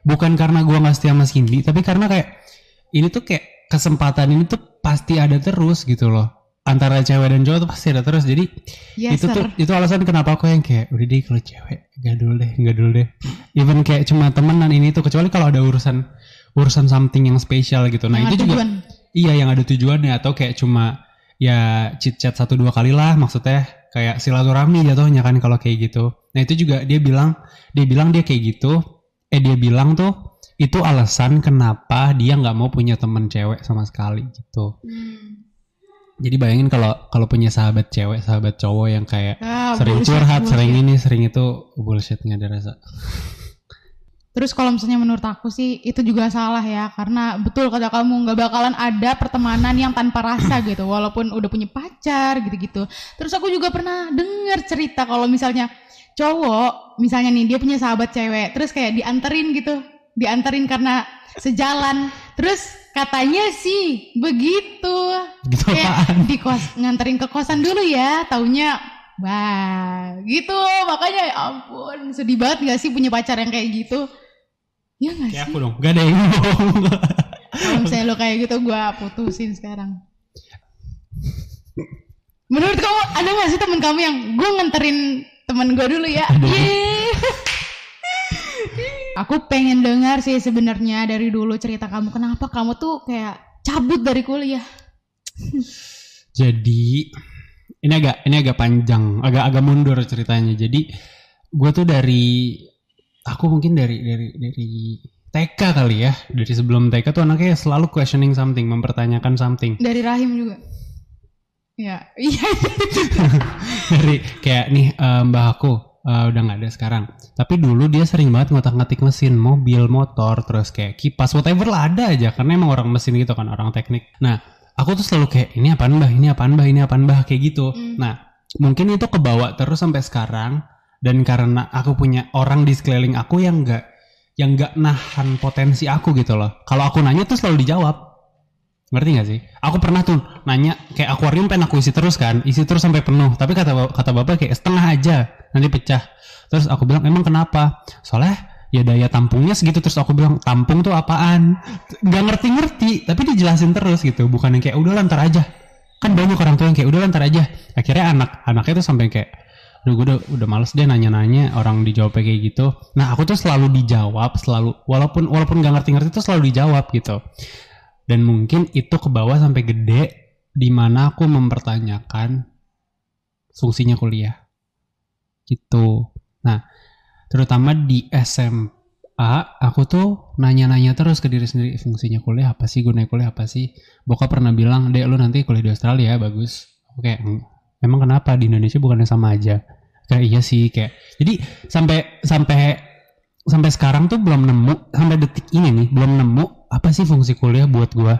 Bukan karena gue nggak setia sama Cindy, tapi karena kayak ini tuh kayak kesempatan ini tuh pasti ada terus gitu loh. Antara cewek dan cowok tuh pasti ada terus. Jadi Yes, itu sir. tuh itu alasan kenapa aku yang kayak udah deh kalau cewek gak dulu deh, gak dulu deh. Even kayak cuma temenan ini tuh kecuali kalau ada urusan urusan something yang spesial gitu. Nah Yang itu juga tujuan. Iya yang ada tujuannya atau kayak cuma ya chit chat satu dua kali lah maksudnya kayak silaturahmi jatuhnya kan kalau kayak gitu. Nah itu juga dia bilang dia bilang dia kayak gitu. Eh dia bilang tuh itu alasan kenapa dia nggak mau punya temen cewek sama sekali gitu. Hmm. Jadi bayangin kalau kalau punya sahabat cewek, sahabat cowok yang kayak Ah, sering bullshit, curhat, sering ini, sering itu bullshit nggak ada rasa. Terus kalau misalnya menurut aku sih itu juga salah ya karena betul kata kamu nggak bakalan ada pertemanan yang tanpa rasa gitu walaupun udah punya pacar gitu-gitu. Terus aku juga pernah dengar cerita kalau misalnya cowok misalnya nih dia punya sahabat cewek terus kayak dianterin gitu. Dianterin karena sejalan. Terus katanya sih begitu. Gitu kayak di kos nganterin ke kosan dulu ya taunya wah gitu. Makanya ya ampun sedih banget gak sih punya pacar yang kayak gitu? Ya gak Kayak sih? aku dong, gak ada yang ngomong. kalau misalnya lo kayak gitu gua putusin sekarang. Menurut kamu ada gak sih temen kamu yang gue nganterin temen gue dulu ya Yeay. aku pengen dengar sih sebenarnya dari dulu cerita kamu kenapa kamu tuh kayak cabut dari kuliah Jadi ini agak ini agak panjang, agak agak mundur ceritanya. Jadi gue tuh dari aku mungkin dari dari dari TK kali ya. Dari sebelum TK tuh anaknya selalu questioning something, mempertanyakan something. dari rahim juga ya iya dari kayak nih eh, mbah aku eh, udah nggak ada sekarang. Tapi dulu dia sering banget ngotak-ngatik mesin, mobil, motor, terus kayak kipas, whatever lah ada aja. Karena emang orang mesin gitu kan, orang teknik. Nah, aku tuh selalu kayak ini apaan mbah ini apaan mbah ini apaan mbah kayak gitu Hmm. nah mungkin itu kebawa terus sampai sekarang dan karena aku punya orang di sekeliling aku yang nggak yang nggak nahan potensi aku gitu loh kalau aku nanya tuh selalu dijawab ngerti gak sih? Aku pernah tuh nanya kayak akuarium pengen aku isi terus kan isi terus sampai penuh. Tapi kata kata bapak kayak setengah aja nanti pecah. Terus aku bilang emang kenapa? Soalnya ya daya tampungnya segitu. Terus aku bilang tampung tuh apaan? Nggak ngerti-ngerti tapi dijelasin terus gitu. Bukan yang kayak udah lantar aja. Kan banyak orang tua yang kayak udah lantar aja. Akhirnya anak anaknya tuh sampai kayak Aduh gue udah, udah males deh nanya-nanya orang dijawabnya kayak gitu. Nah aku tuh selalu dijawab Selalu Walaupun walaupun gak ngerti-ngerti tuh selalu dijawab gitu Dan mungkin itu ke bawah sampai gede Di mana aku mempertanyakan Fungsinya kuliah. Gitu. Nah terutama di SMA Aku tuh nanya-nanya terus ke diri sendiri Fungsinya kuliah apa sih? Gunanya kuliah apa sih? Bokap pernah bilang Dek lu nanti kuliah di Australia bagus. Oke emang kenapa? Di Indonesia bukannya sama aja? Kayak iya sih kayak. Jadi sampai sampai sampai sekarang tuh belum nemu sampai detik ini nih belum nemu apa sih fungsi kuliah buat gua?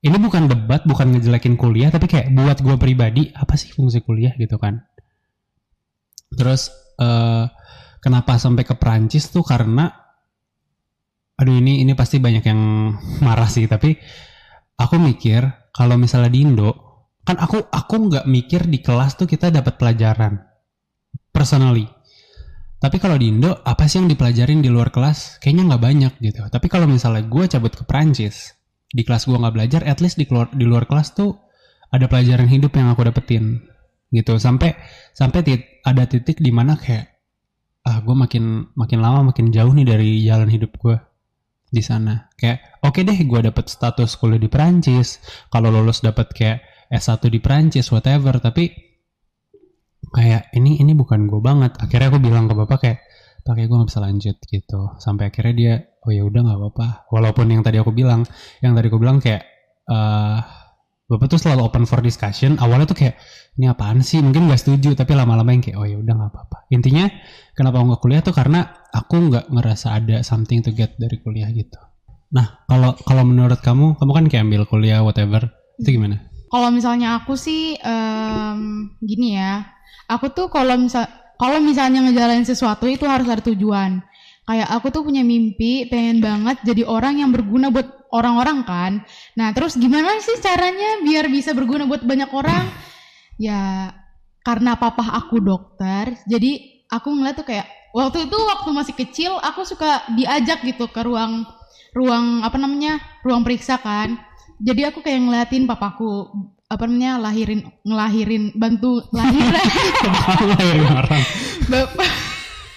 Ini bukan debat bukan ngejelekin kuliah tapi kayak buat gua pribadi apa sih fungsi kuliah gitu kan? Terus eh kenapa sampai ke Prancis tuh karena aduh ini ini pasti banyak yang marah sih tapi aku mikir kalau misalnya di Indo kan aku aku nggak mikir di kelas tuh kita dapat pelajaran. Personally tapi kalau di Indo apa sih yang dipelajarin di luar kelas? Kayaknya nggak banyak gitu. Tapi kalau misalnya gue cabut ke Prancis di kelas gue nggak belajar at least di keluar di luar kelas tuh ada pelajaran hidup yang aku dapetin gitu. Sampai sampai tit- ada titik di mana kayak ah gue makin makin lama makin jauh nih dari jalan hidup gue di sana. Kayak oke deh gue dapet status kuliah di Prancis kalau lulus dapet kayak S1 di Prancis whatever. Tapi kayak ini ini bukan gue banget. Akhirnya aku bilang ke bapak kayak pakai gue nggak bisa lanjut gitu. Sampai akhirnya dia oh ya udah nggak apa-apa. Walaupun yang tadi aku bilang yang tadi aku bilang kayak eh bapak tuh selalu open for discussion. Awalnya tuh kayak ini apaan sih? Mungkin nggak setuju tapi lama-lama yang kayak oh ya udah nggak apa-apa. Intinya kenapa nggak kuliah tuh karena aku nggak ngerasa ada something to get dari kuliah gitu. Nah kalau kalau menurut kamu kamu kan kayak ambil kuliah whatever itu gimana? Kalau misalnya aku sih em, gini ya, aku tuh kalau misal kalau misalnya ngejalanin sesuatu itu harus ada tujuan. Kayak aku tuh punya mimpi, pengen banget jadi orang yang berguna buat orang-orang kan. Nah terus gimana sih caranya biar bisa berguna buat banyak orang? Ya karena papa aku dokter, jadi aku ngeliat tuh kayak waktu itu waktu masih kecil aku suka diajak gitu ke ruang ruang apa namanya ruang periksa kan jadi aku kayak ngeliatin papaku apa namanya lahirin ngelahirin bantu lahiran Lahirin orang. Bapak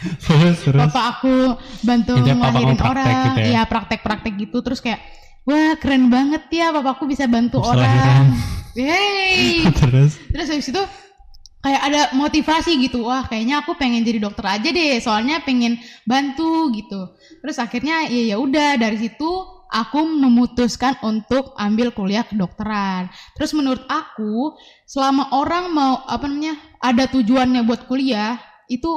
terus terus bapak aku bantu ngelahirin praktek orang. gitu ya? ya praktek-praktek gitu. Terus kayak wah keren banget ya papaku bisa bantu Bisa orang. Yeay. terus? Terus habis itu kayak ada motivasi gitu. Wah kayaknya aku pengen jadi dokter aja deh. Soalnya pengen bantu gitu. Terus akhirnya ya ya udah dari situ aku memutuskan untuk ambil kuliah kedokteran. Terus menurut aku selama orang mau apa namanya ada tujuannya buat kuliah itu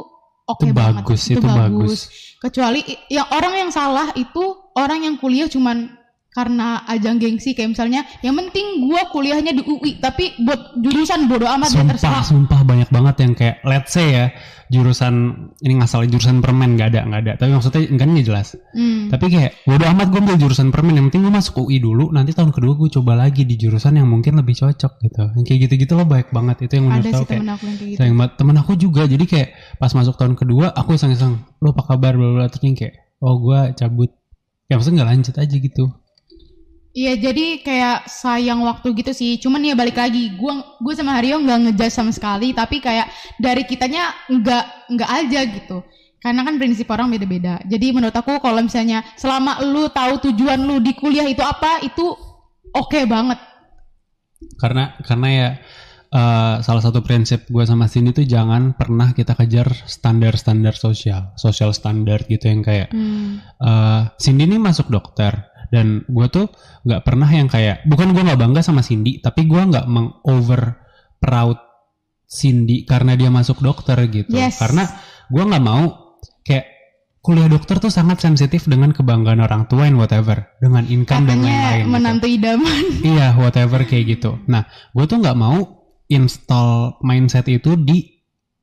oke Itu banget. bagus, itu bagus. kecuali i- yang orang yang salah itu orang yang kuliah cuman karena ajang gengsi kayak misalnya yang penting gua kuliahnya di UI tapi buat jurusan bodoh amat ya sumpah terserah. sumpah banyak banget yang kayak let's say ya jurusan ini nggak salah jurusan permen nggak ada nggak ada. Tapi maksudnya nggak jelas. Hmm. tapi kayak bodo amat gue ambil jurusan permen yang penting gue masuk UI dulu nanti tahun kedua gue coba lagi di jurusan yang mungkin lebih cocok gitu. Yang kayak gitu-gitu loh banyak banget. Itu yang menurut ada sih kayak temen aku yang kayak gitu. sayang temen aku juga jadi kayak pas masuk tahun kedua aku iseng-iseng lo apa kabar? Bla bla terus kayak oh gue cabut. Ya maksudnya nggak lanjut aja gitu Iya jadi kayak sayang waktu gitu sih. Cuman ya balik lagi, gua gue sama Haryo nggak ngejudge sama sekali, tapi kayak dari kitanya nggak nggak aja gitu. Karena kan prinsip orang beda-beda. Jadi menurut aku kalau misalnya selama lu tahu tujuan lu di kuliah itu apa, itu oke banget. karena karena ya eh, salah satu prinsip gue sama Cindy tuh jangan pernah kita kejar standar-standar sosial social standar gitu yang kayak Hmm. eh Cindy ini masuk dokter dan gue tuh nggak pernah yang kayak bukan gue nggak bangga sama Cindy tapi gue nggak mengover proud Cindy karena dia masuk dokter gitu Yes. karena gue nggak mau kayak kuliah dokter tuh sangat sensitif dengan kebanggaan orang tua and whatever dengan income dan Katanya lain-lain gitu. menantu idaman. iya whatever kayak gitu nah gue tuh nggak mau install mindset itu di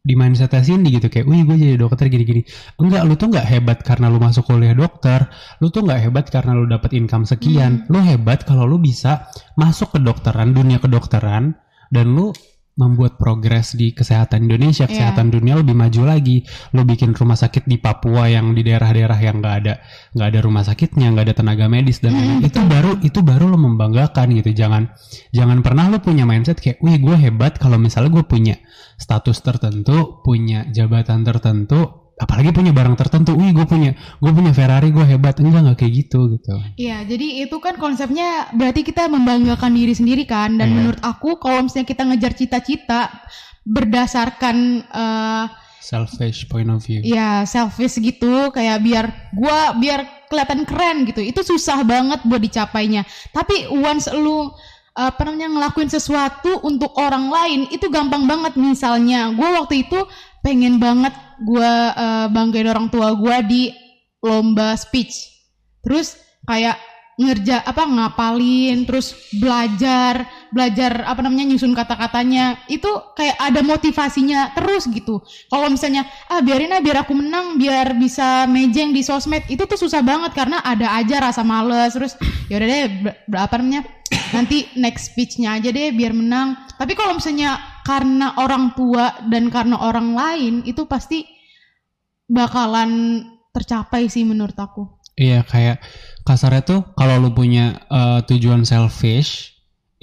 di mindsetnya Cindy gitu kayak, wih gue jadi dokter gini-gini. Enggak, lu tuh nggak hebat karena lu masuk kuliah dokter. Lu tuh nggak hebat karena lu dapat income sekian. Lu hebat kalau lu bisa masuk ke dokteran, dunia kedokteran, dan lu membuat progres di kesehatan Indonesia, kesehatan dunia lebih maju lagi. Lu bikin rumah sakit di Papua yang di daerah-daerah yang nggak ada nggak ada rumah sakitnya, nggak ada tenaga medis dan lain-lain. itu baru itu baru lo membanggakan gitu. Jangan jangan pernah lo punya mindset kayak, wih gue hebat kalau misalnya gue punya status tertentu, punya jabatan tertentu, apalagi punya barang tertentu. Wih gue punya gue punya Ferrari, gue hebat. Enggak nggak kayak gitu gitu. Iya, jadi itu kan konsepnya berarti kita membanggakan diri sendiri kan. Dan Iya. menurut aku kalau misalnya kita ngejar cita-cita berdasarkan eh, Selfish point of view. ya selfish gitu, kayak biar gua biar kelihatan keren gitu. Itu susah banget buat dicapainya. Tapi once lu apa namanya ngelakuin sesuatu untuk orang lain itu gampang banget misalnya gue waktu itu pengen banget gue eh, banggain orang tua gue di lomba speech. Terus kayak ngerja apa ngapalin terus belajar belajar apa namanya nyusun kata-katanya. Itu kayak ada motivasinya terus gitu. Kalau misalnya ah biarin ah biar aku menang biar bisa mejeng di sosmed itu tuh susah banget karena ada aja rasa males. Terus ya udah deh ber- ber- apa namanya nanti next speechnya aja deh biar menang. Tapi kalau misalnya karena orang tua dan karena orang lain itu pasti bakalan tercapai sih menurut aku Iya kayak kasarnya tuh kalau lu punya eh, tujuan selfish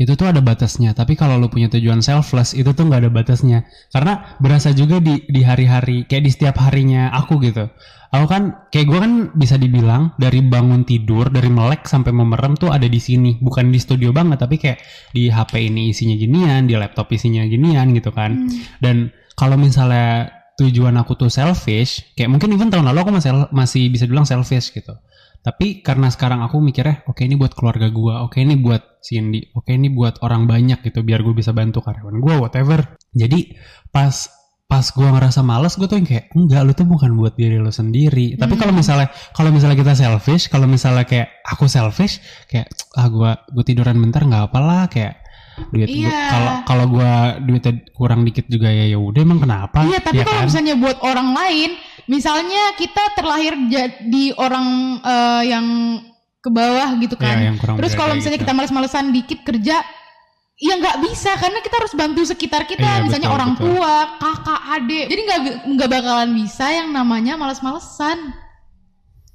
itu tuh ada batasnya. Tapi kalau lu punya tujuan selfless itu tuh nggak ada batasnya. Karena berasa juga di di hari-hari kayak di setiap harinya aku gitu. Aku kan kayak gue kan bisa dibilang dari bangun tidur dari melek sampai memerem tuh ada di sini. Bukan di studio banget tapi kayak di HP ini isinya ginian, di laptop isinya ginian gitu kan. Dan kalau misalnya tujuan aku tuh selfish, kayak mungkin even tahun lalu aku masih masih bisa bilang selfish gitu. Tapi karena sekarang aku mikirnya, oke ini buat keluarga gua, oke ini buat Cindy, oke ini buat orang banyak gitu, biar gue bisa bantu karyawan gua, whatever. Jadi pas pas gua ngerasa males, gue tuh yang kayak enggak, lu tuh bukan buat diri lu sendiri. Tapi kalau misalnya kalau misalnya kita selfish, kalau misalnya kayak aku selfish, kayak ah gua gue tiduran bentar nggak apalah kayak duit Iya. kalau kalau gua duitnya kurang dikit juga ya ya udah emang kenapa Iya, tapi Ya kalau kan? misalnya buat orang lain, misalnya kita terlahir jadi orang eh, yang ke bawah gitu kan. Iya, yang kurang Terus kalau misalnya gitu. kita males-malesan dikit kerja, ya nggak bisa karena kita harus bantu sekitar kita, Iya, misalnya betul, orang betul. tua, kakak, adik. Jadi nggak nggak bakalan bisa yang namanya males-malesan.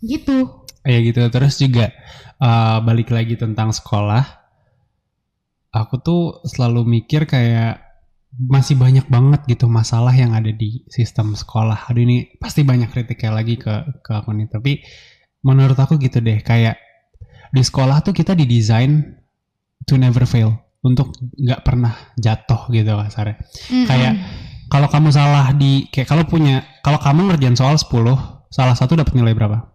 Gitu. ya gitu terus juga eh, balik lagi tentang sekolah aku tuh selalu mikir kayak masih banyak banget gitu masalah yang ada di sistem sekolah aduh ini pasti banyak kritiknya lagi ke ke aku nih tapi menurut aku gitu deh kayak di sekolah tuh kita didesain to never fail untuk nggak pernah jatuh gitu kasarnya Mm-mm. kayak kalau kamu salah di kayak kalau punya kalau kamu ngerjain soal 10 salah satu dapat nilai berapa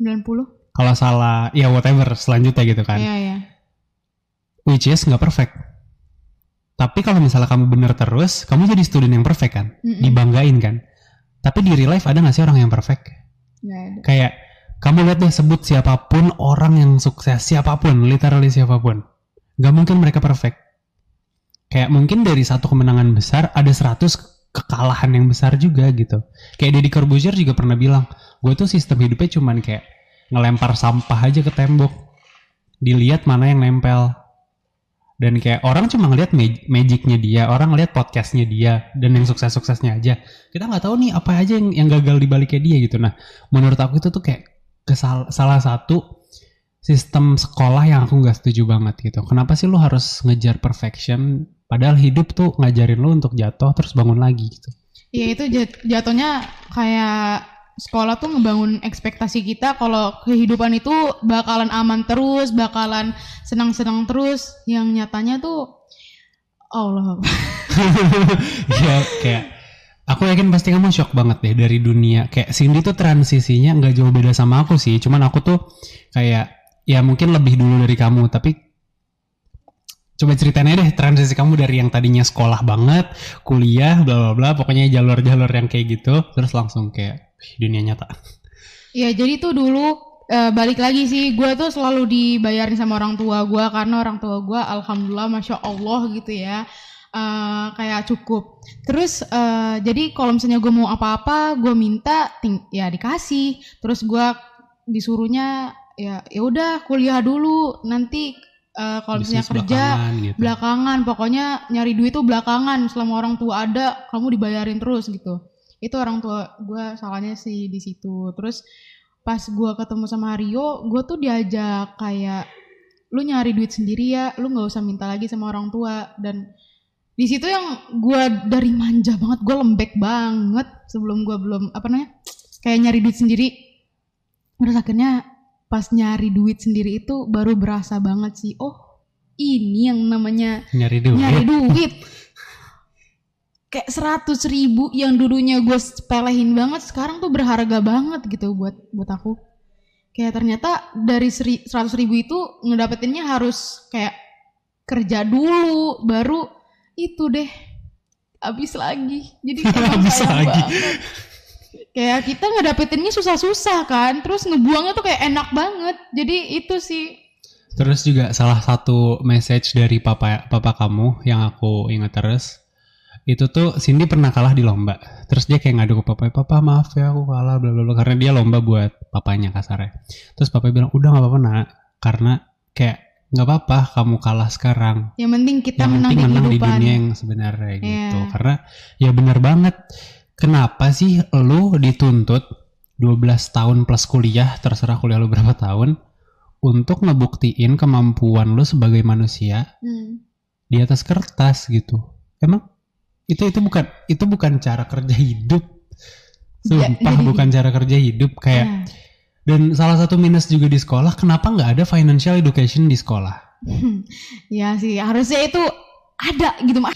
90. kalau salah ya whatever selanjutnya gitu kan Iya, iya. Which is nggak perfect. Tapi kalau misalnya kamu bener terus kamu jadi student yang perfect kan? Mm-mm. dibanggain kan? Tapi di real life ada nggak sih orang yang perfect? Ada. kayak kamu lihat deh sebut siapa pun orang yang sukses siapa pun literally siapa pun. Nggak mungkin mereka perfect. Kayak mungkin dari satu kemenangan besar ada 100 kekalahan yang besar juga gitu. Kayak Deddy Corbuzier juga pernah bilang gue tuh sistem hidupnya cuman kayak ngelempar sampah aja ke tembok. Dilihat mana yang nempel dan kayak orang cuma ngeliat mag- magicnya dia orang ngeliat podcastnya dia dan yang sukses-suksesnya aja. Kita nggak tahu nih apa aja yang, yang gagal di baliknya dia gitu. Nah menurut aku itu tuh kayak kesal salah satu sistem sekolah yang aku nggak setuju banget gitu. Kenapa sih lu harus ngejar perfection padahal hidup tuh ngajarin lu untuk jatuh terus bangun lagi gitu? Ya itu jat- jatuhnya kayak sekolah tuh ngebangun ekspektasi kita kalau kehidupan itu bakalan aman terus, bakalan senang-senang terus. Yang nyatanya tuh Allah. ya kayak aku yakin pasti kamu shock banget deh dari dunia kayak Cindy tuh transisinya nggak jauh beda sama aku sih cuman aku tuh kayak ya mungkin lebih dulu dari kamu tapi coba ceritain aja deh transisi kamu dari yang tadinya sekolah banget kuliah bla bla bla pokoknya jalur-jalur yang kayak gitu terus langsung kayak "Wih, dunia nyata Ya jadi tuh dulu eh, balik lagi sih gue tuh selalu dibayarin sama orang tua gue karena orang tua gue alhamdulillah masya Allah gitu ya eh, kayak cukup. Terus eh, jadi kalau misalnya gue mau apa-apa gue minta ya dikasih. Terus gue disuruhnya ya ya udah kuliah dulu nanti eh, kalau misalnya kerja belakangan gitu. belakangan. Pokoknya nyari duit tuh belakangan selama orang tua ada kamu dibayarin terus gitu. Itu orang tua gue salahnya sih di situ. Terus pas gue ketemu sama Rio gue tuh diajak kayak lu nyari duit sendiri ya lu nggak usah minta lagi sama orang tua. Dan di situ yang gue dari manja banget gue lembek banget sebelum gue belum apa namanya kayak nyari duit sendiri. Terus akhirnya pas nyari duit sendiri itu baru berasa banget sih oh ini yang namanya nyari duit. nyari duit kayak seratus ribu yang dulunya gue sepelehin banget sekarang tuh berharga banget gitu buat buat aku kayak ternyata dari seratus ribu itu ngedapetinnya harus kayak kerja dulu baru itu deh habis lagi jadi Habis lagi. banget. Kayak kita ngedapetinnya susah-susah kan terus ngebuangnya tuh kayak enak banget jadi itu sih Terus juga salah satu message dari papa papa kamu yang aku ingat terus itu tuh Cindy pernah kalah di lomba. Terus dia kayak ngadu ke papa, papa maaf ya aku kalah bla bla bla karena dia lomba buat papanya kasarnya. Terus papa bilang udah nggak apa-apa nak karena kayak nggak apa-apa kamu kalah sekarang. yang penting kita yang menang penting di menang di kehidupan dunia yang sebenarnya gitu. Iya. Karena ya bener banget. Kenapa sih lu dituntut 12 tahun plus kuliah terserah kuliah lu berapa tahun untuk ngebuktiin kemampuan lu sebagai manusia Hmm. di atas kertas gitu. Emang itu itu bukan itu bukan cara kerja hidup. Ya, Sumpah jadi- bukan cara kerja hidup kayak Ya. dan salah satu minus juga di sekolah kenapa nggak ada financial education di sekolah? ya sih harusnya itu ada gitu Mak.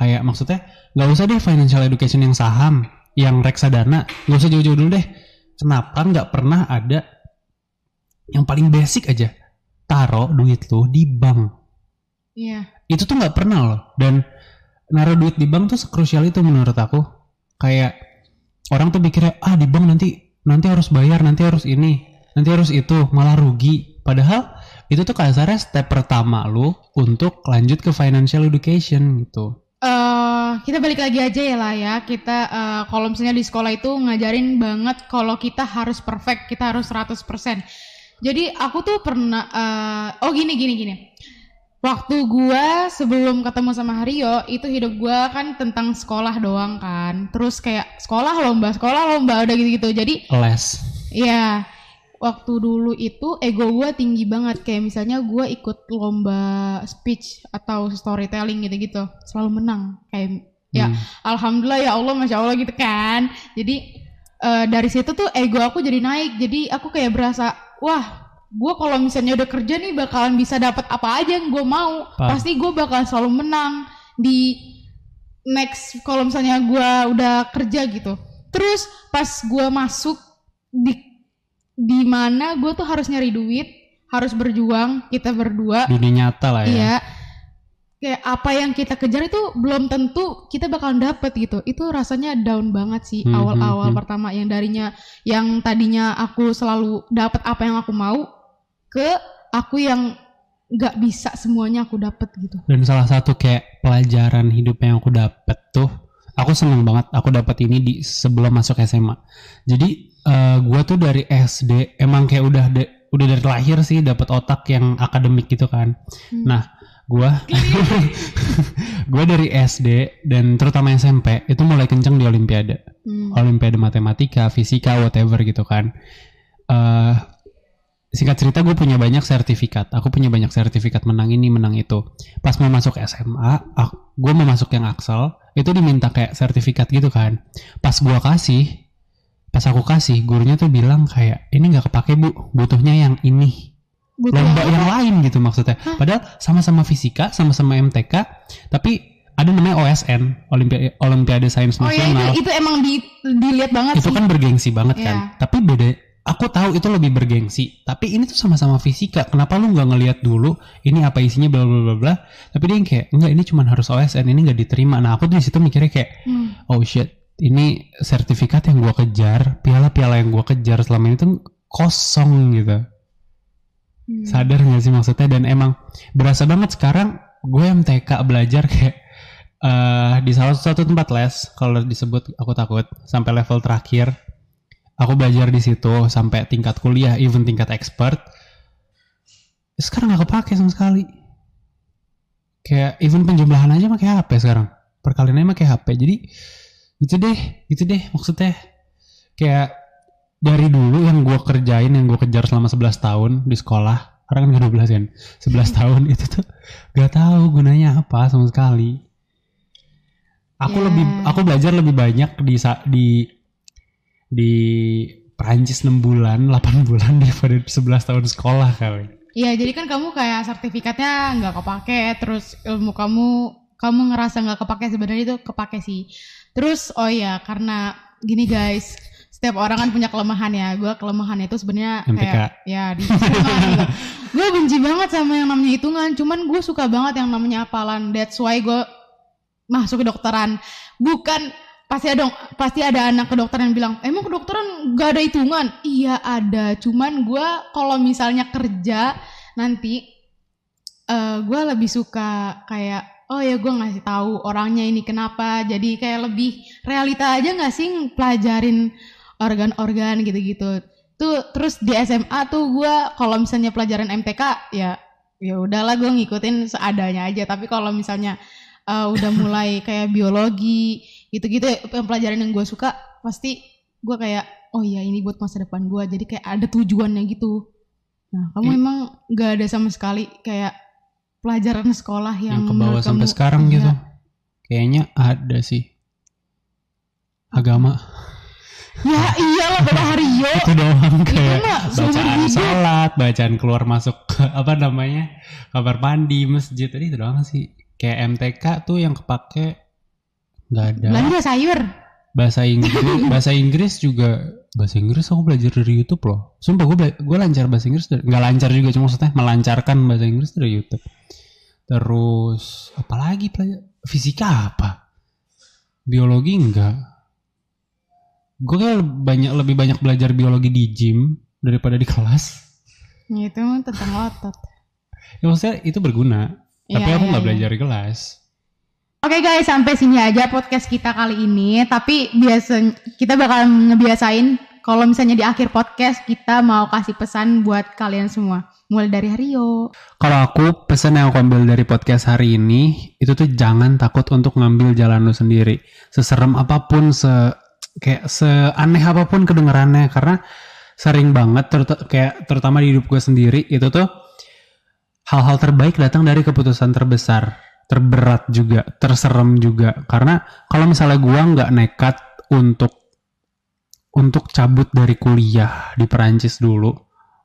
Kayak maksudnya nggak usah deh financial education yang saham yang reksadana. Nggak usah jauh-jauh dulu deh. Kenapa nggak pernah ada yang paling basic aja? Taruh duit lo di bank. Iya. itu tuh nggak pernah loh. Dan naruh duit di bank tuh sekrusial itu menurut aku. Kayak orang tuh pikirnya ah di bank nanti nanti harus bayar nanti harus ini nanti harus itu malah rugi. Padahal itu tuh kasarnya step pertama lu untuk lanjut ke financial education gitu eh kita balik lagi aja ya lah ya. Kita eh, kalau misalnya di sekolah itu ngajarin banget kalau kita harus perfect, kita harus 100%. Jadi aku tuh pernah eh, oh gini gini gini. Waktu gua sebelum ketemu sama Hario itu hidup gua kan tentang sekolah doang kan. Terus kayak sekolah lomba, sekolah lomba udah gitu-gitu. Jadi les Iya, waktu dulu itu ego gue tinggi banget. Kayak misalnya gue ikut lomba speech atau storytelling gitu-gitu, selalu menang. Kayak ya, Hmm. alhamdulillah ya Allah, masya Allah gitu kan. Jadi eh, dari situ tuh ego aku jadi naik. Jadi aku kayak berasa, wah, gue kalau misalnya udah kerja nih bakalan bisa dapat apa aja yang gue mau. Paham. Pasti gue bakalan selalu menang di next kalau misalnya gue udah kerja gitu. Terus pas gue masuk di di mana gue tuh harus nyari duit, harus berjuang kita berdua. dunia nyata lah ya Iya. Kayak apa yang kita kejar itu belum tentu kita bakalan dapet gitu. Itu rasanya down banget sih Hmm, awal-awal hmm, hmm. pertama yang darinya yang tadinya aku selalu dapat apa yang aku mau ke aku yang nggak bisa semuanya aku dapet gitu. dan salah satu kayak pelajaran hidup yang aku dapet tuh aku seneng banget aku dapat ini di sebelum masuk SMA jadi eh, gua tuh dari SD emang kayak udah de- udah dari lahir sih dapat otak yang akademik gitu kan. Hmm. nah gua gua dari SD dan terutama SMP itu mulai kenceng di olimpiade. Hmm. olimpiade matematika fisika whatever gitu kan. Eh singkat cerita gue punya banyak sertifikat. Aku punya banyak sertifikat menang ini menang itu. Pas mau masuk SMA gue mau masuk yang Axel itu diminta kayak sertifikat gitu kan. Pas gue kasih pas aku kasih gurunya tuh bilang kayak ini nggak kepake bu. Butuhnya yang ini. Butuh lomba yang lain gitu maksudnya. Padahal sama-sama fisika sama-sama MTK tapi ada namanya OSN Olimpiade Olimpiade Sains Oh ya Nasional. itu itu emang di, dilihat banget itu sih. kan bergengsi banget kan. Iya. tapi beda aku tahu itu lebih bergengsi. Tapi ini tuh sama-sama fisika. Kenapa lu nggak ngelihat dulu ini apa isinya bla bla bla bla? Tapi dia yang kayak enggak ini cuma harus OSN ini nggak diterima. Nah aku tuh di situ mikirnya kayak Hmm. oh shit ini sertifikat yang gue kejar, piala-piala yang gue kejar selama ini tuh kosong gitu. Hmm. Sadar gak sih maksudnya? Dan emang berasa banget sekarang gue MTK belajar kayak eh di salah satu tempat les, kalau disebut aku takut sampai level terakhir. Aku belajar di situ sampai tingkat kuliah, even tingkat expert. Sekarang gak kepake sama sekali. Kayak even penjumlahan aja pakai HP sekarang. Perkaliannya pakai HP. Jadi itu deh, itu deh maksudnya. Kayak dari dulu yang gue kerjain, yang gue kejar selama 11 tahun di sekolah. Karena kan gak 12 kan. 11 tahun itu tuh gak tahu gunanya apa sama sekali. Aku Ya. lebih, aku belajar lebih banyak di di di Perancis 6 bulan, 8 bulan daripada 11 tahun sekolah kali. Iya, jadi kan kamu kayak sertifikatnya nggak kepake, terus ilmu kamu kamu ngerasa nggak kepake sebenarnya itu kepake sih. Terus oh ya karena gini guys, setiap orang kan punya kelemahan ya. Gue kelemahannya itu sebenarnya kayak ya di gue benci banget sama yang namanya hitungan. Cuman gue suka banget yang namanya hafalan. That's why gue masuk kedokteran. Bukan pasti ada pasti ada anak kedokteran yang bilang emang kedokteran gak ada hitungan iya ada cuman gue kalau misalnya kerja nanti eh gue lebih suka kayak oh ya gue ngasih tahu orangnya ini kenapa. Jadi kayak lebih realita aja nggak sih pelajarin organ-organ gitu-gitu. Tuh terus di SMA tuh gue kalau misalnya pelajaran MTK ya ya udahlah gue ngikutin seadanya aja. Tapi kalau misalnya eh, udah mulai kayak biologi gitu-gitu yang pelajaran yang gue suka pasti gue kayak oh ya ini buat masa depan gue jadi kayak ada tujuannya gitu. Nah kamu Eh. emang gak ada sama sekali kayak pelajaran sekolah yang, yang ke bawah menurut sampai kamu- sekarang iya. gitu. Kayaknya ada sih. Agama. ya iyalah Bapak Hario itu doang kayak bacaan salat, bacaan keluar masuk apa namanya? kamar mandi, masjid tadi itu doang sih. Kayak MTK tuh yang kepake nggak ada. belanja sayur Bahasa Inggris, bahasa Inggris juga bahasa Inggris aku belajar dari YouTube loh. Sumpah gue gue lancar bahasa Inggris dari, nggak lancar juga cuma maksudnya melancarkan bahasa Inggris dari YouTube. Terus apalagi pelajar fisika apa? Biologi enggak. Gue kayak banyak lebih banyak belajar biologi di gym daripada di kelas. Ya, itu tentang otot Ya maksudnya itu berguna. Tapi Iya, aku iya, nggak iya. belajar di kelas. Oke guys, sampai sini aja podcast kita kali ini. Tapi biasa kita bakal ngebiasain kalau misalnya di akhir podcast kita mau kasih pesan buat kalian semua. Mulai dari Hario. Kalau aku pesan yang aku ambil dari podcast hari ini itu tuh jangan takut untuk ngambil jalan lu sendiri. Seserem apa pun, se kayak seaneh apa pun kedengarannya karena sering banget terut- kayak terutama di hidup gue sendiri itu tuh hal-hal terbaik datang dari keputusan terbesar, terberat juga, terserem juga. Karena kalau misalnya gua nggak nekat untuk untuk cabut dari kuliah di Perancis dulu,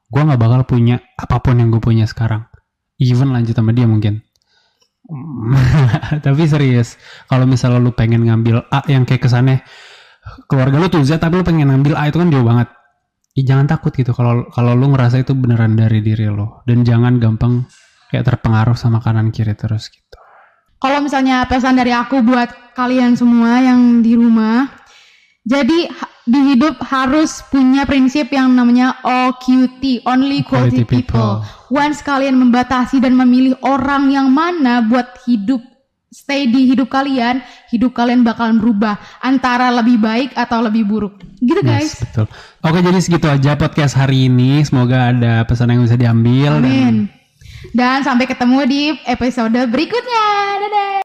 gue nggak bakal punya apa pun yang gue punya sekarang. Even lanjut sama dia mungkin. tapi serius, kalau misalnya lu pengen ngambil A yang kayak kesannya keluarga lu tuh Z tapi lu pengen ngambil A itu kan jauh banget. Ih, jangan takut gitu kalau kalau lu ngerasa itu beneran dari diri lo dan jangan gampang kayak terpengaruh sama kanan kiri terus gitu. Kalau misalnya pesan dari aku buat kalian semua yang di rumah, jadi di hidup harus punya prinsip yang namanya OQT, Only Quality, Quality people. people. Once kalian membatasi dan memilih orang yang mana buat hidup stay di hidup kalian, hidup kalian bakalan berubah antara lebih baik atau lebih buruk. Gitu guys. Yes, betul. Oke, jadi segitu aja podcast hari ini. Semoga ada pesan yang bisa diambil dan Amin. Dan sampai ketemu di episode berikutnya. Dadah.